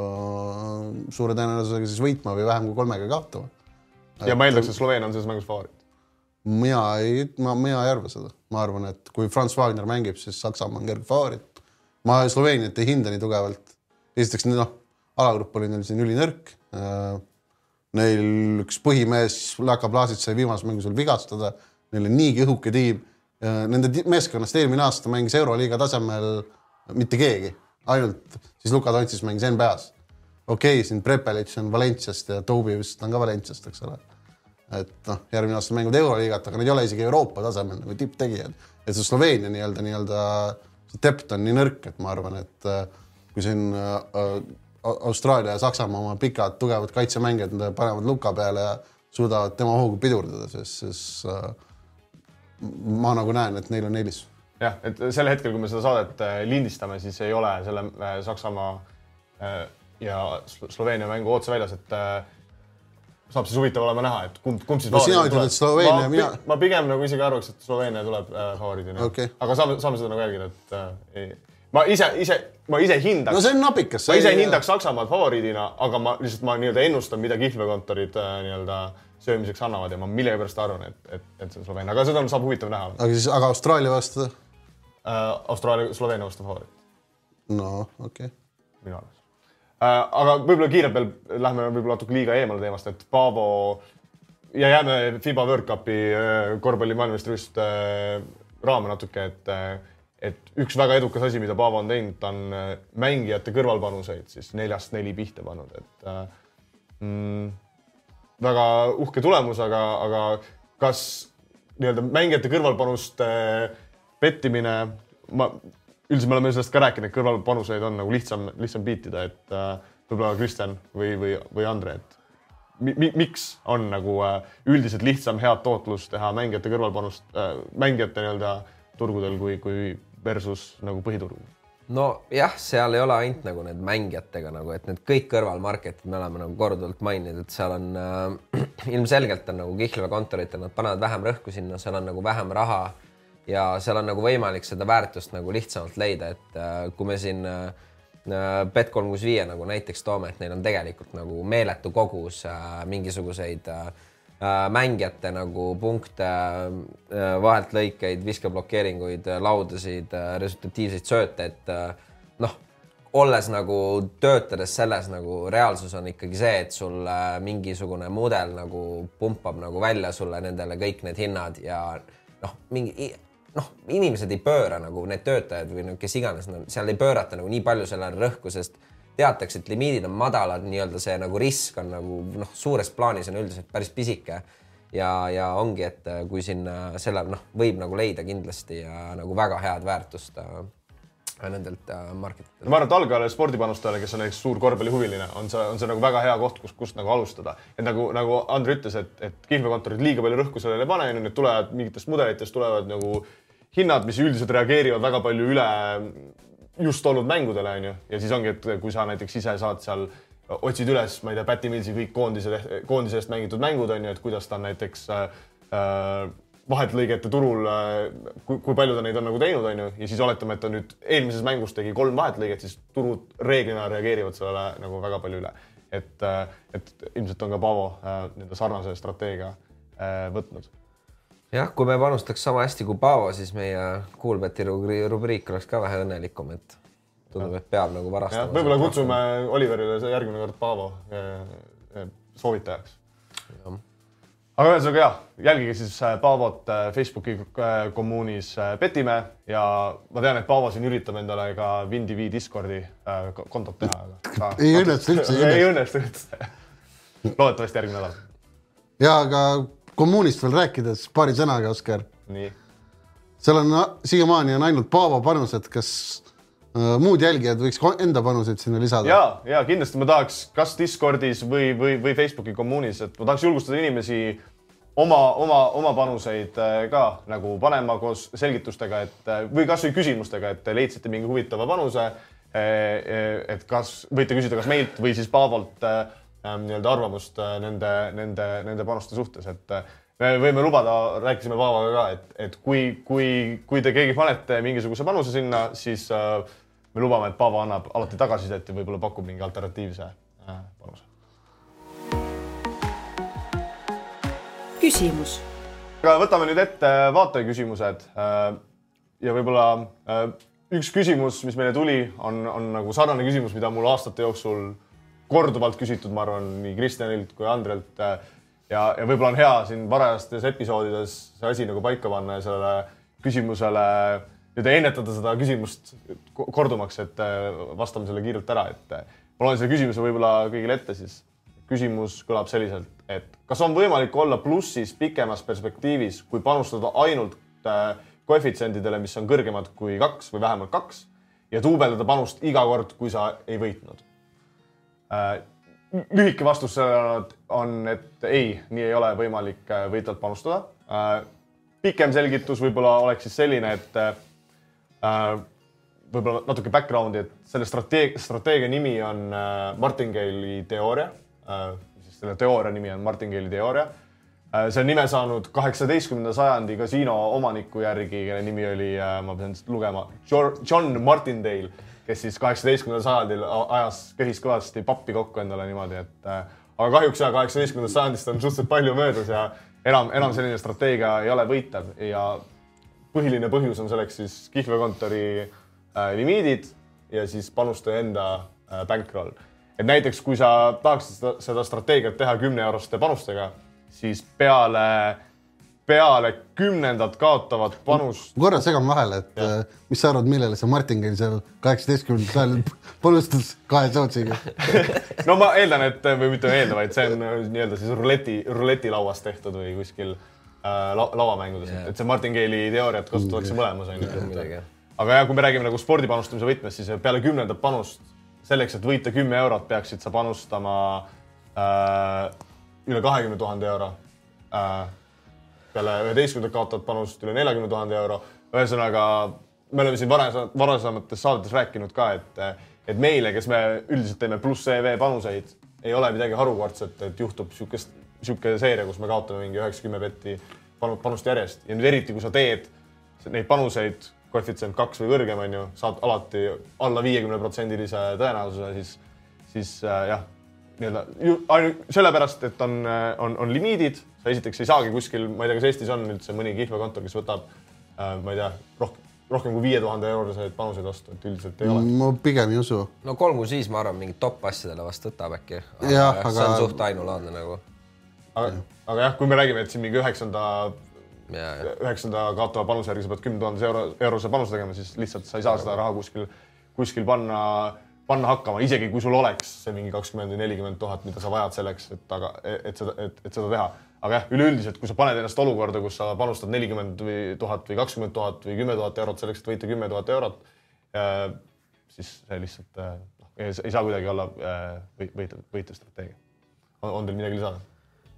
suure tõenäosusega siis võitma või vähem kui kolmega kaotama. ja ma eeldaks, et Sloveenia on selles mängus favoriit. mina ei, ma, mina ei arva seda, ma arvan, et kui Franz Wagner mängib, siis Saksamaa on kerge favoriit. ma Sloveeniat ei hinda nii tugevalt. esiteks noh, alagrupp oli neil siin ülinõrk Neil üks põhimees Laka Blasic sai viimases mängus veel vigastada, neil on niigi õhuke tiim. Nende meeskonnast eelmine aasta mängis Euroliiga tasemel mitte keegi, ainult siis Luka Dontsis mängis NBA-s. okei okay,, siin Prepelic on Valenciast ja Tobi vist on ka Valenciast, eks ole. et noh, järgmine aasta mängivad Euroliigat, aga nad ei ole isegi Euroopa tasemel nagu tipptegijad. et see Sloveenia nii-öelda, nii-öelda see dept on nii nõrk, et ma arvan, et äh, kui siin äh, Austraalia ja Saksamaa oma pikad tugevad kaitsemängijad panevad luka peale ja suudavad tema hoogu pidurdada, siis, siis äh, ma nagu näen, et neil on eelis. jah, et sel hetkel, kui me seda saadet äh, lindistame, siis ei ole selle äh, Saksamaa äh, ja Sloveenia mängu otse väljas, et äh, saab siis huvitav olema näha, et kumb, kumb siis no, sina ütled, et Sloveenia mina. ma pigem nagu isegi arvaks, et Sloveenia tuleb äh, favoriidina okay.. aga saame, saame seda nagu jälgida, et äh, ei ma ise, ise, ma ise hindaks. no see on napikas. ma ise hindaks Saksamaad favoriidina, aga ma lihtsalt ma nii-öelda ennustan, mida kihlvekontorid äh, nii-öelda söömiseks annavad ja ma millegipärast arvan, et, et, et see on Sloveenia, aga seda saab huvitav näha. aga siis, aga Austraalia vastu uh,? Austraalia, Sloveenia vastu favoriit. no okei okay.. minu arvates uh,. aga võib-olla kiirelt veel lähme võib-olla natuke liiga eemale teemast, et Paavo ja jääme FIBA World Cupi korvpalli maailmameistrivõistluste raame natuke, et et üks väga edukas asi, mida Paavo on teinud, ta on äh, mängijate kõrvalpanuseid siis neljast neli pihta pannud, et äh, mm, väga uhke tulemus, aga, aga kas nii-öelda mängijate kõrvalpanuste pettimine, ma, üldiselt me oleme sellest ka rääkinud, et kõrvalpanuseid on nagu lihtsam, lihtsam piitida, et äh, võib-olla Kristjan või, või, või Andre, et mi, miks on nagu äh, üldiselt lihtsam head tootlust teha mängijate kõrvalpanust äh,, mängijate nii-öelda turgudel kui, kui versus nagu põhiturg? nojah, seal ei ole ainult nagu need mängijatega nagu, et need kõik kõrvalmarketid me oleme nagu korduvalt maininud, et seal on äh, (clears throat) ilmselgelt on nagu kihlveokontoritel, nad panevad vähem rõhku sinna, seal on nagu vähem raha ja seal on nagu võimalik seda väärtust nagu lihtsamalt leida, et äh, kui me siin äh, Bet kolm kuus viie nagu näiteks toome, et neil on tegelikult nagu meeletu kogus äh, mingisuguseid äh, äh, mängijate nagu punkte äh,, vahelt lõikeid, viskeblokeeringuid, laudasid äh,, resultatiivseid sööte, et äh, noh, olles nagu töötades selles nagu reaalsus on ikkagi see, et sul äh, mingisugune mudel nagu pumpab nagu välja sulle nendele kõik need hinnad ja noh, mingi noh, inimesed ei pööra nagu need töötajad või no kes iganes no,, seal ei pöörata nagu nii palju sellele rõhku, sest teatakse, et limiidid on madalad, nii-öelda see nagu risk on nagu noh, suures plaanis on üldiselt päris pisike. ja, ja ongi, et kui sinna selle noh, võib nagu leida kindlasti ja nagu väga head väärtust äh, nendelt äh, marketitelt. ma arvan, et algajale spordipanustajale, kes on näiteks suur korvpallihuviline, on see, on see nagu väga hea koht, kus, kust nagu alustada. et nagu, nagu Andri ütles, et, et kihlveokontorid liiga palju rõhku sellele ei pane, need tulevad mingitest mudelitest tulevad nagu hinnad, mis üldiselt reageerivad väga palju üle just olnud mängudele, onju. ja siis ongi, et kui sa näiteks ise saad seal, otsid üles, ma ei tea, Päti Millsi kõik koondise, koondise eest mängitud mängud onju, et kuidas ta on näiteks äh, vahetlõigete turul äh,, kui, kui palju ta neid on nagu teinud, onju, ja siis oletame, et ta nüüd eelmises mängus tegi kolm vahetlõiget, siis turud reeglina reageerivad sellele nagu väga palju üle. et, et ilmselt on ka Paavo äh, nii-öelda sarnase strateegia äh, võtnud jah, kui me panustaks sama hästi kui Paavo, siis meie Kuulbeti rubriik oleks ka vähe õnnelikum, et tundub, et peab nagu varastama. võib-olla kutsume Oliverile järgmine kord Paavo soovitajaks. aga ühesõnaga jah, jälgige siis Paavot Facebooki kommuunis Petimäe ja ma tean, et Paavo siin üritab endale ka WinTV Discordi kontot teha, aga (laughs) ei õnnestu üldse. ei (laughs) õnnestu üldse. loodetavasti järgmine nädal. ja aga kommuunist veel rääkides paari sõnaga, Oskar. seal on siiamaani on ainult Paavo panused, kas äh, muud jälgijad võiks enda panuseid sinna lisada? ja, ja kindlasti ma tahaks kas Discordis või, või, või Facebooki kommuunis, et ma tahaks julgustada inimesi oma, oma, oma panuseid äh, ka nagu panema koos selgitustega, et äh, või kasvõi küsimustega, et leidsite mingi huvitava panuse. et kas võite küsida, kas meilt või siis Paavolt nii-öelda arvamust äh, nende, nende, nende panuste suhtes, et äh, me võime lubada, rääkisime Paavaga ka, et, et kui, kui, kui te keegi panete mingisuguse panuse sinna, siis äh, me lubame, et Paavo annab alati tagasisidet ja võib-olla pakub mingi alternatiivse panuse. küsimus. aga võtame nüüd ette vaataja küsimused äh, ja võib-olla üks küsimus, mis meile tuli, on, on nagu sarnane küsimus, mida mul aastate jooksul korduvalt küsitud, ma arvan, nii Kristjanilt kui Andrelt. ja, ja võib-olla on hea siin varajastes episoodides see asi nagu paika panna ja sellele küsimusele nii-öelda ennetada seda küsimust kordumaks, et äh, vastame selle kiirelt ära, et äh, ma loen selle küsimuse võib-olla kõigile ette siis. küsimus kõlab selliselt, et kas on võimalik olla plussis pikemas perspektiivis, kui panustada ainult äh, koefitsiendidele, mis on kõrgemad kui kaks või vähemalt kaks ja duubeldada panust iga kord, kui sa ei võitnud Äh, lühike vastus on, et ei, nii ei ole võimalik äh, võitlevalt panustada. Äh, pikem selgitus võib-olla oleks siis selline, et võib-olla natuke background'i, et selle strateegia, strateegia nimi on Martingale'i teooria. siis selle teooria nimi on Martingale'i teooria. See on nime saanud kaheksateistkümnenda sajandi kasiino omaniku järgi, kelle nimi oli, ma pean lugema, John Martindale kes siis kaheksateistkümnendal sajandil ajas köhis kõvasti pappi kokku endale niimoodi, et äh, aga kahjuks ja kaheksateistkümnendast sajandist on suhteliselt palju möödas ja enam, enam selline strateegia ei ole võitev ja põhiline põhjus on selleks siis kihlveokontori äh, limiidid ja siis panustaja enda äh, bankroll. et näiteks, kui sa tahaksid seda, seda strateegiat teha kümne euroste panustega, siis peale äh, peale kümnendat kaotavat panust. korra segan vahele, et ja. Äh, mis sa arvad, millele see Martingale seal kaheksateistkümnendal sajandil (laughs) panustas kahe sootsiga (laughs) no ma eeldan, et või mitte eeldan, vaid see on äh, nii-öelda siis ruleti, ruletilauas tehtud või kuskil äh, la, lauamängudes yeah., et see Martingale'i teooriat kasutatakse mõlemas onju. aga ja kui me räägime nagu spordipanustamise võtmes, siis peale kümnendat panust selleks, et võita kümme eurot, peaksid sa panustama äh, üle kahekümne tuhande euro äh, peale üheteistkümnendat kaotavat panust üle neljakümne tuhande euro. ühesõnaga, me oleme siin varasem, varasemates saadetes rääkinud ka, et, et meile, kes me üldiselt teeme pluss EV panuseid, ei ole midagi harukordset, et juhtub niisugust, niisugune seeria, kus me kaotame mingi üheksa-kümme betti panust järjest ja nüüd eriti, kui sa teed neid panuseid koefitsient kaks või kõrgem, on ju, saad alati alla viiekümne protsendilise tõenäosuse, siis, siis äh, jah, nii-öelda ju- ainult sellepärast, et on, on, on limiidid, sa esiteks ei saagi kuskil, ma ei tea, kas Eestis on üldse mõni kihlveokontor, kes võtab äh, ma ei tea, rohkem, rohkem kui viie tuhande euroseid panuseid vastu, et üldiselt ei ole. ma pigem ei usu. no kolm kuni viis, ma arvan, mingit top asjadele vast võtab äkki. Jah, see aga- on suht ainulaadne nagu. aga, aga jah, kui me räägime, et siin mingi üheksanda üheksanda kaotava panuse järgi sa pead kümne tuhande euro, eurose panuse tegema, siis lihtsalt sa ei saa seda raha kuskil, kuskil panna, panna hakkama, isegi kui sul oleks see mingi kakskümmend või nelikümmend tuhat, mida sa vajad selleks, et aga, et seda, et, et seda teha. aga jah, üleüldiselt, kui sa paned ennast olukorda, kus sa panustad nelikümmend või tuhat või kakskümmend tuhat või kümme tuhat eurot selleks, et võita kümme tuhat eurot, siis see lihtsalt äh, noh, ei saa kuidagi olla äh, või- võitev, võitev strateegia. on teil midagi lisada?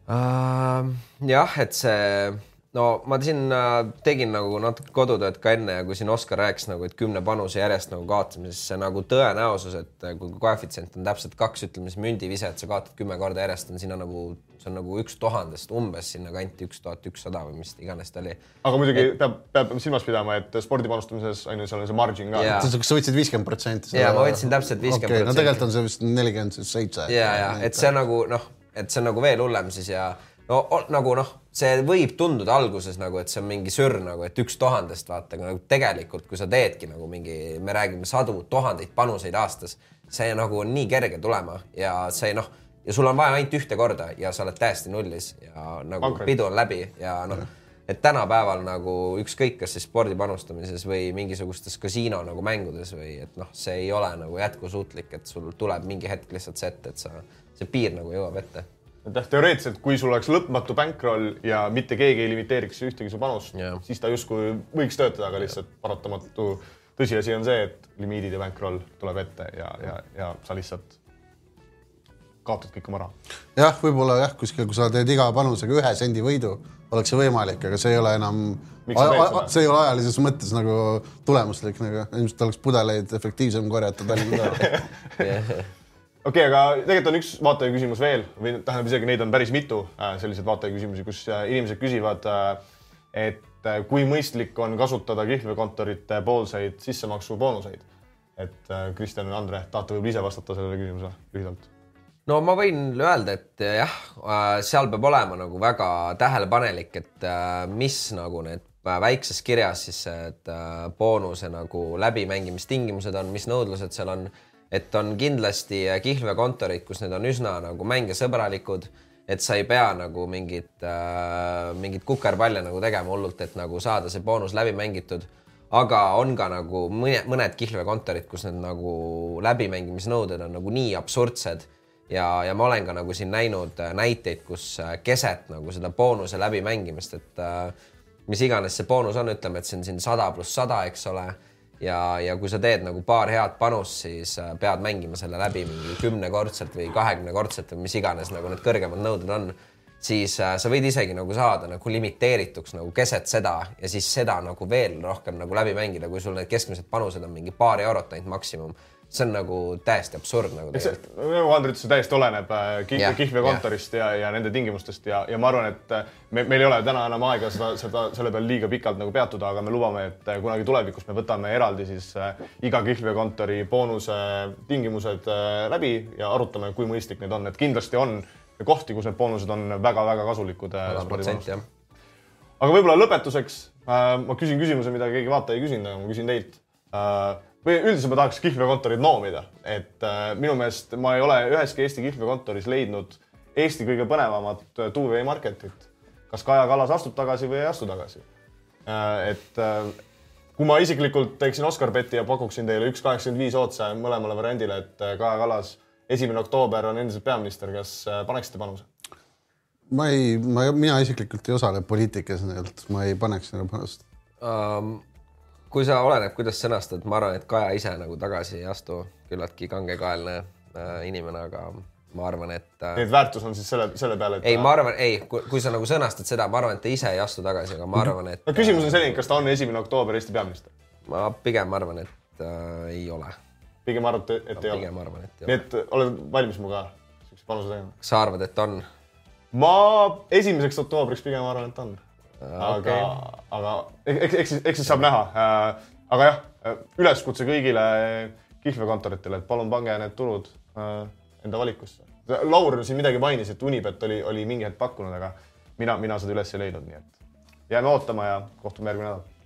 uh,. jah, et see, no ma siin äh, tegin nagu natuke kodutööd ka enne ja kui siin Oskar rääkis nagu, et kümne panuse järjest nagu kaotame, siis see nagu tõenäosus, et äh, kui koefitsient on täpselt kaks, ütleme siis mündivise, et sa kaotad kümme korda järjest, on sinna nagu, see on nagu üks tuhandest umbes sinna kanti üks tuhat ükssada või mis iganes ta oli. aga muidugi peab, peab silmas pidama, et spordi panustamises on ju seal on see margin ka sa võtsid viiskümmend protsenti? Jaa, ma võtsin täpselt 50%. okei, no tegelikult on see vist nelikümmend seitse. ja, ja et see on nagu noh, et see on nagu veel hullem siis ja no o- nagu noh, see võib tunduda alguses nagu, et see on mingi sür nagu, et üks tuhandest vaata, aga nagu tegelikult, kui sa teedki nagu mingi, me räägime sadu tuhandeid panuseid aastas, see nagu on nii kerge tulema ja see noh, ja sul on vaja ainult ühte korda ja sa oled täiesti nullis ja nagu Pankrot. pidu on läbi ja noh, et tänapäeval nagu ükskõik, kas siis spordi panustamises või mingisugustes kasiino nagu mängudes või et noh, see ei ole nagu jätkusuutlik, et sul tuleb mingi hetk lihtsalt see ette, et sa, see piir nagu jõuab ette. aitäh, teoreetiliselt, kui sul oleks lõpmatu bankroll ja mitte keegi ei limiteeriks ühtegi su panust Jah., siis ta justkui võiks töötada, aga lihtsalt paratamatu tõsiasi on see, et limiidid ja bankroll tuleb ette ja, ja, ja sa lihtsalt kaotad kõik oma raha. jah, võib-olla jah, kuskil, kui sa teed iga panusega ühe sendi võidu, oleks see võimalik, aga see ei ole enam, see ei ole ajalises mõttes nagu tulemuslik nagu, ilmselt oleks pudeleid efektiivsem korjata Tallinna tänaval. Okei okay,, aga tegelikult on üks vaataja küsimus veel või tähendab isegi neid on päris mitu äh, selliseid vaataja küsimusi, kus äh, inimesed küsivad, et äh, kui mõistlik on kasutada kihlveokontorite poolseid sissemaksu-boonuseid. et Kristjan ja Andre, tahate võib-olla ise vastata sellele küsimusele lühidalt? no ma võin öelda, et jah, seal peab olema nagu väga tähelepanelik, et mis nagu need väikses kirjas siis need boonuse nagu läbimängimistingimused on, mis nõudlused seal on. Et on kindlasti kihlveokontorid, kus need on üsna nagu mängesõbralikud, et sa ei pea nagu mingit äh,, mingit kukerpalle nagu tegema hullult, et nagu saada see boonus läbi mängitud aga on ka nagu mõne, mõned kihlveokontorid, kus need nagu läbimängimisnõuded on nagu nii absurdsed ja, ja ma olen ka nagu siin näinud äh, näiteid, kus äh, keset nagu seda boonuse läbimängimist, et äh, mis iganes see boonus on, ütleme, et see on siin sada pluss sada, eks ole. ja, ja kui sa teed nagu paar head panust, siis äh, pead mängima selle läbi mingi kümnekordselt või kahekümnekordselt või mis iganes nagu need kõrgemad nõuded on siis äh, sa võid isegi nagu saada nagu limiteerituks nagu keset seda ja siis seda nagu veel rohkem nagu läbi mängida, kui sul need keskmised panused on mingi paar eurot ainult maksimum. See on nagu täiesti absurd nagu tegelikult., nagu Andrei ütles, see täiesti oleneb äh, kih- Jah, kihlveokontorist ja, ja nende tingimustest ja, ja ma arvan, et äh, me, meil ei ole täna enam aega seda, seda selle peal liiga pikalt nagu peatuda, aga me lubame, et äh, kunagi tulevikus me võtame eraldi siis iga kihlveokontori boonuse tingimused läbi ja arutame, kui mõistlik need on, et kindlasti on kohti, kus need boonused on väga-väga kasulikud aga võib-olla lõpetuseks ma küsin küsimuse, mida keegi vaataja ei küsinud, aga ma küsin teilt. Või üldiselt ma tahaks kihlveokontorit noomida, et äh, minu meelest ma ei ole üheski Eesti kihlveokontoris leidnud Eesti kõige põnevamat äh, two-way marketit. kas Kaja Kallas astub tagasi või ei astu tagasi äh,? et äh, kui ma isiklikult teeksin Oscar Beti ja pakuksin teile üks kaheksakümmend viis otse mõlemale variandile, et äh, Kaja Kallas esimene oktoober on endiselt peaminister, kas äh, paneksite panuse? ma ei, ma, mina isiklikult ei osale poliitikas nii-öelda, ma ei paneks sinna panust. um,. Kui sa oleneb, kuidas sõnastad, ma arvan, et Kaja ise nagu tagasi ei astu, küllaltki kangekaelne äh, inimene, aga ma arvan, et äh, nii et väärtus on siis selle, selle peale, et ei, ma arvan, ei, kui sa nagu sõnastad seda, ma arvan, et ta ise ei astu tagasi, aga ma arvan, et no küsimus on selline, kas ta on esimene oktoober Eesti peaminister? ma pigem arvan, et äh, ei ole. pigem arvate, et ei ole? pigem arvan, et ei nii ole. et oled valmis minuga siukse panuse tegema? kas sa arvad, et on? ma esimeseks oktoobriks pigem arvan, et on. aga, aga eks, eks eks siis saab näha. aga jah, üleskutse kõigile kihlveokontoritele, et palun pange need tulud äh, enda valikusse. Laur siin midagi mainis, et Unibet oli, oli mingi hetk pakkunud, aga mina, mina seda üles ei leidnud, nii et jääme ootama ja kohtume järgmine nädal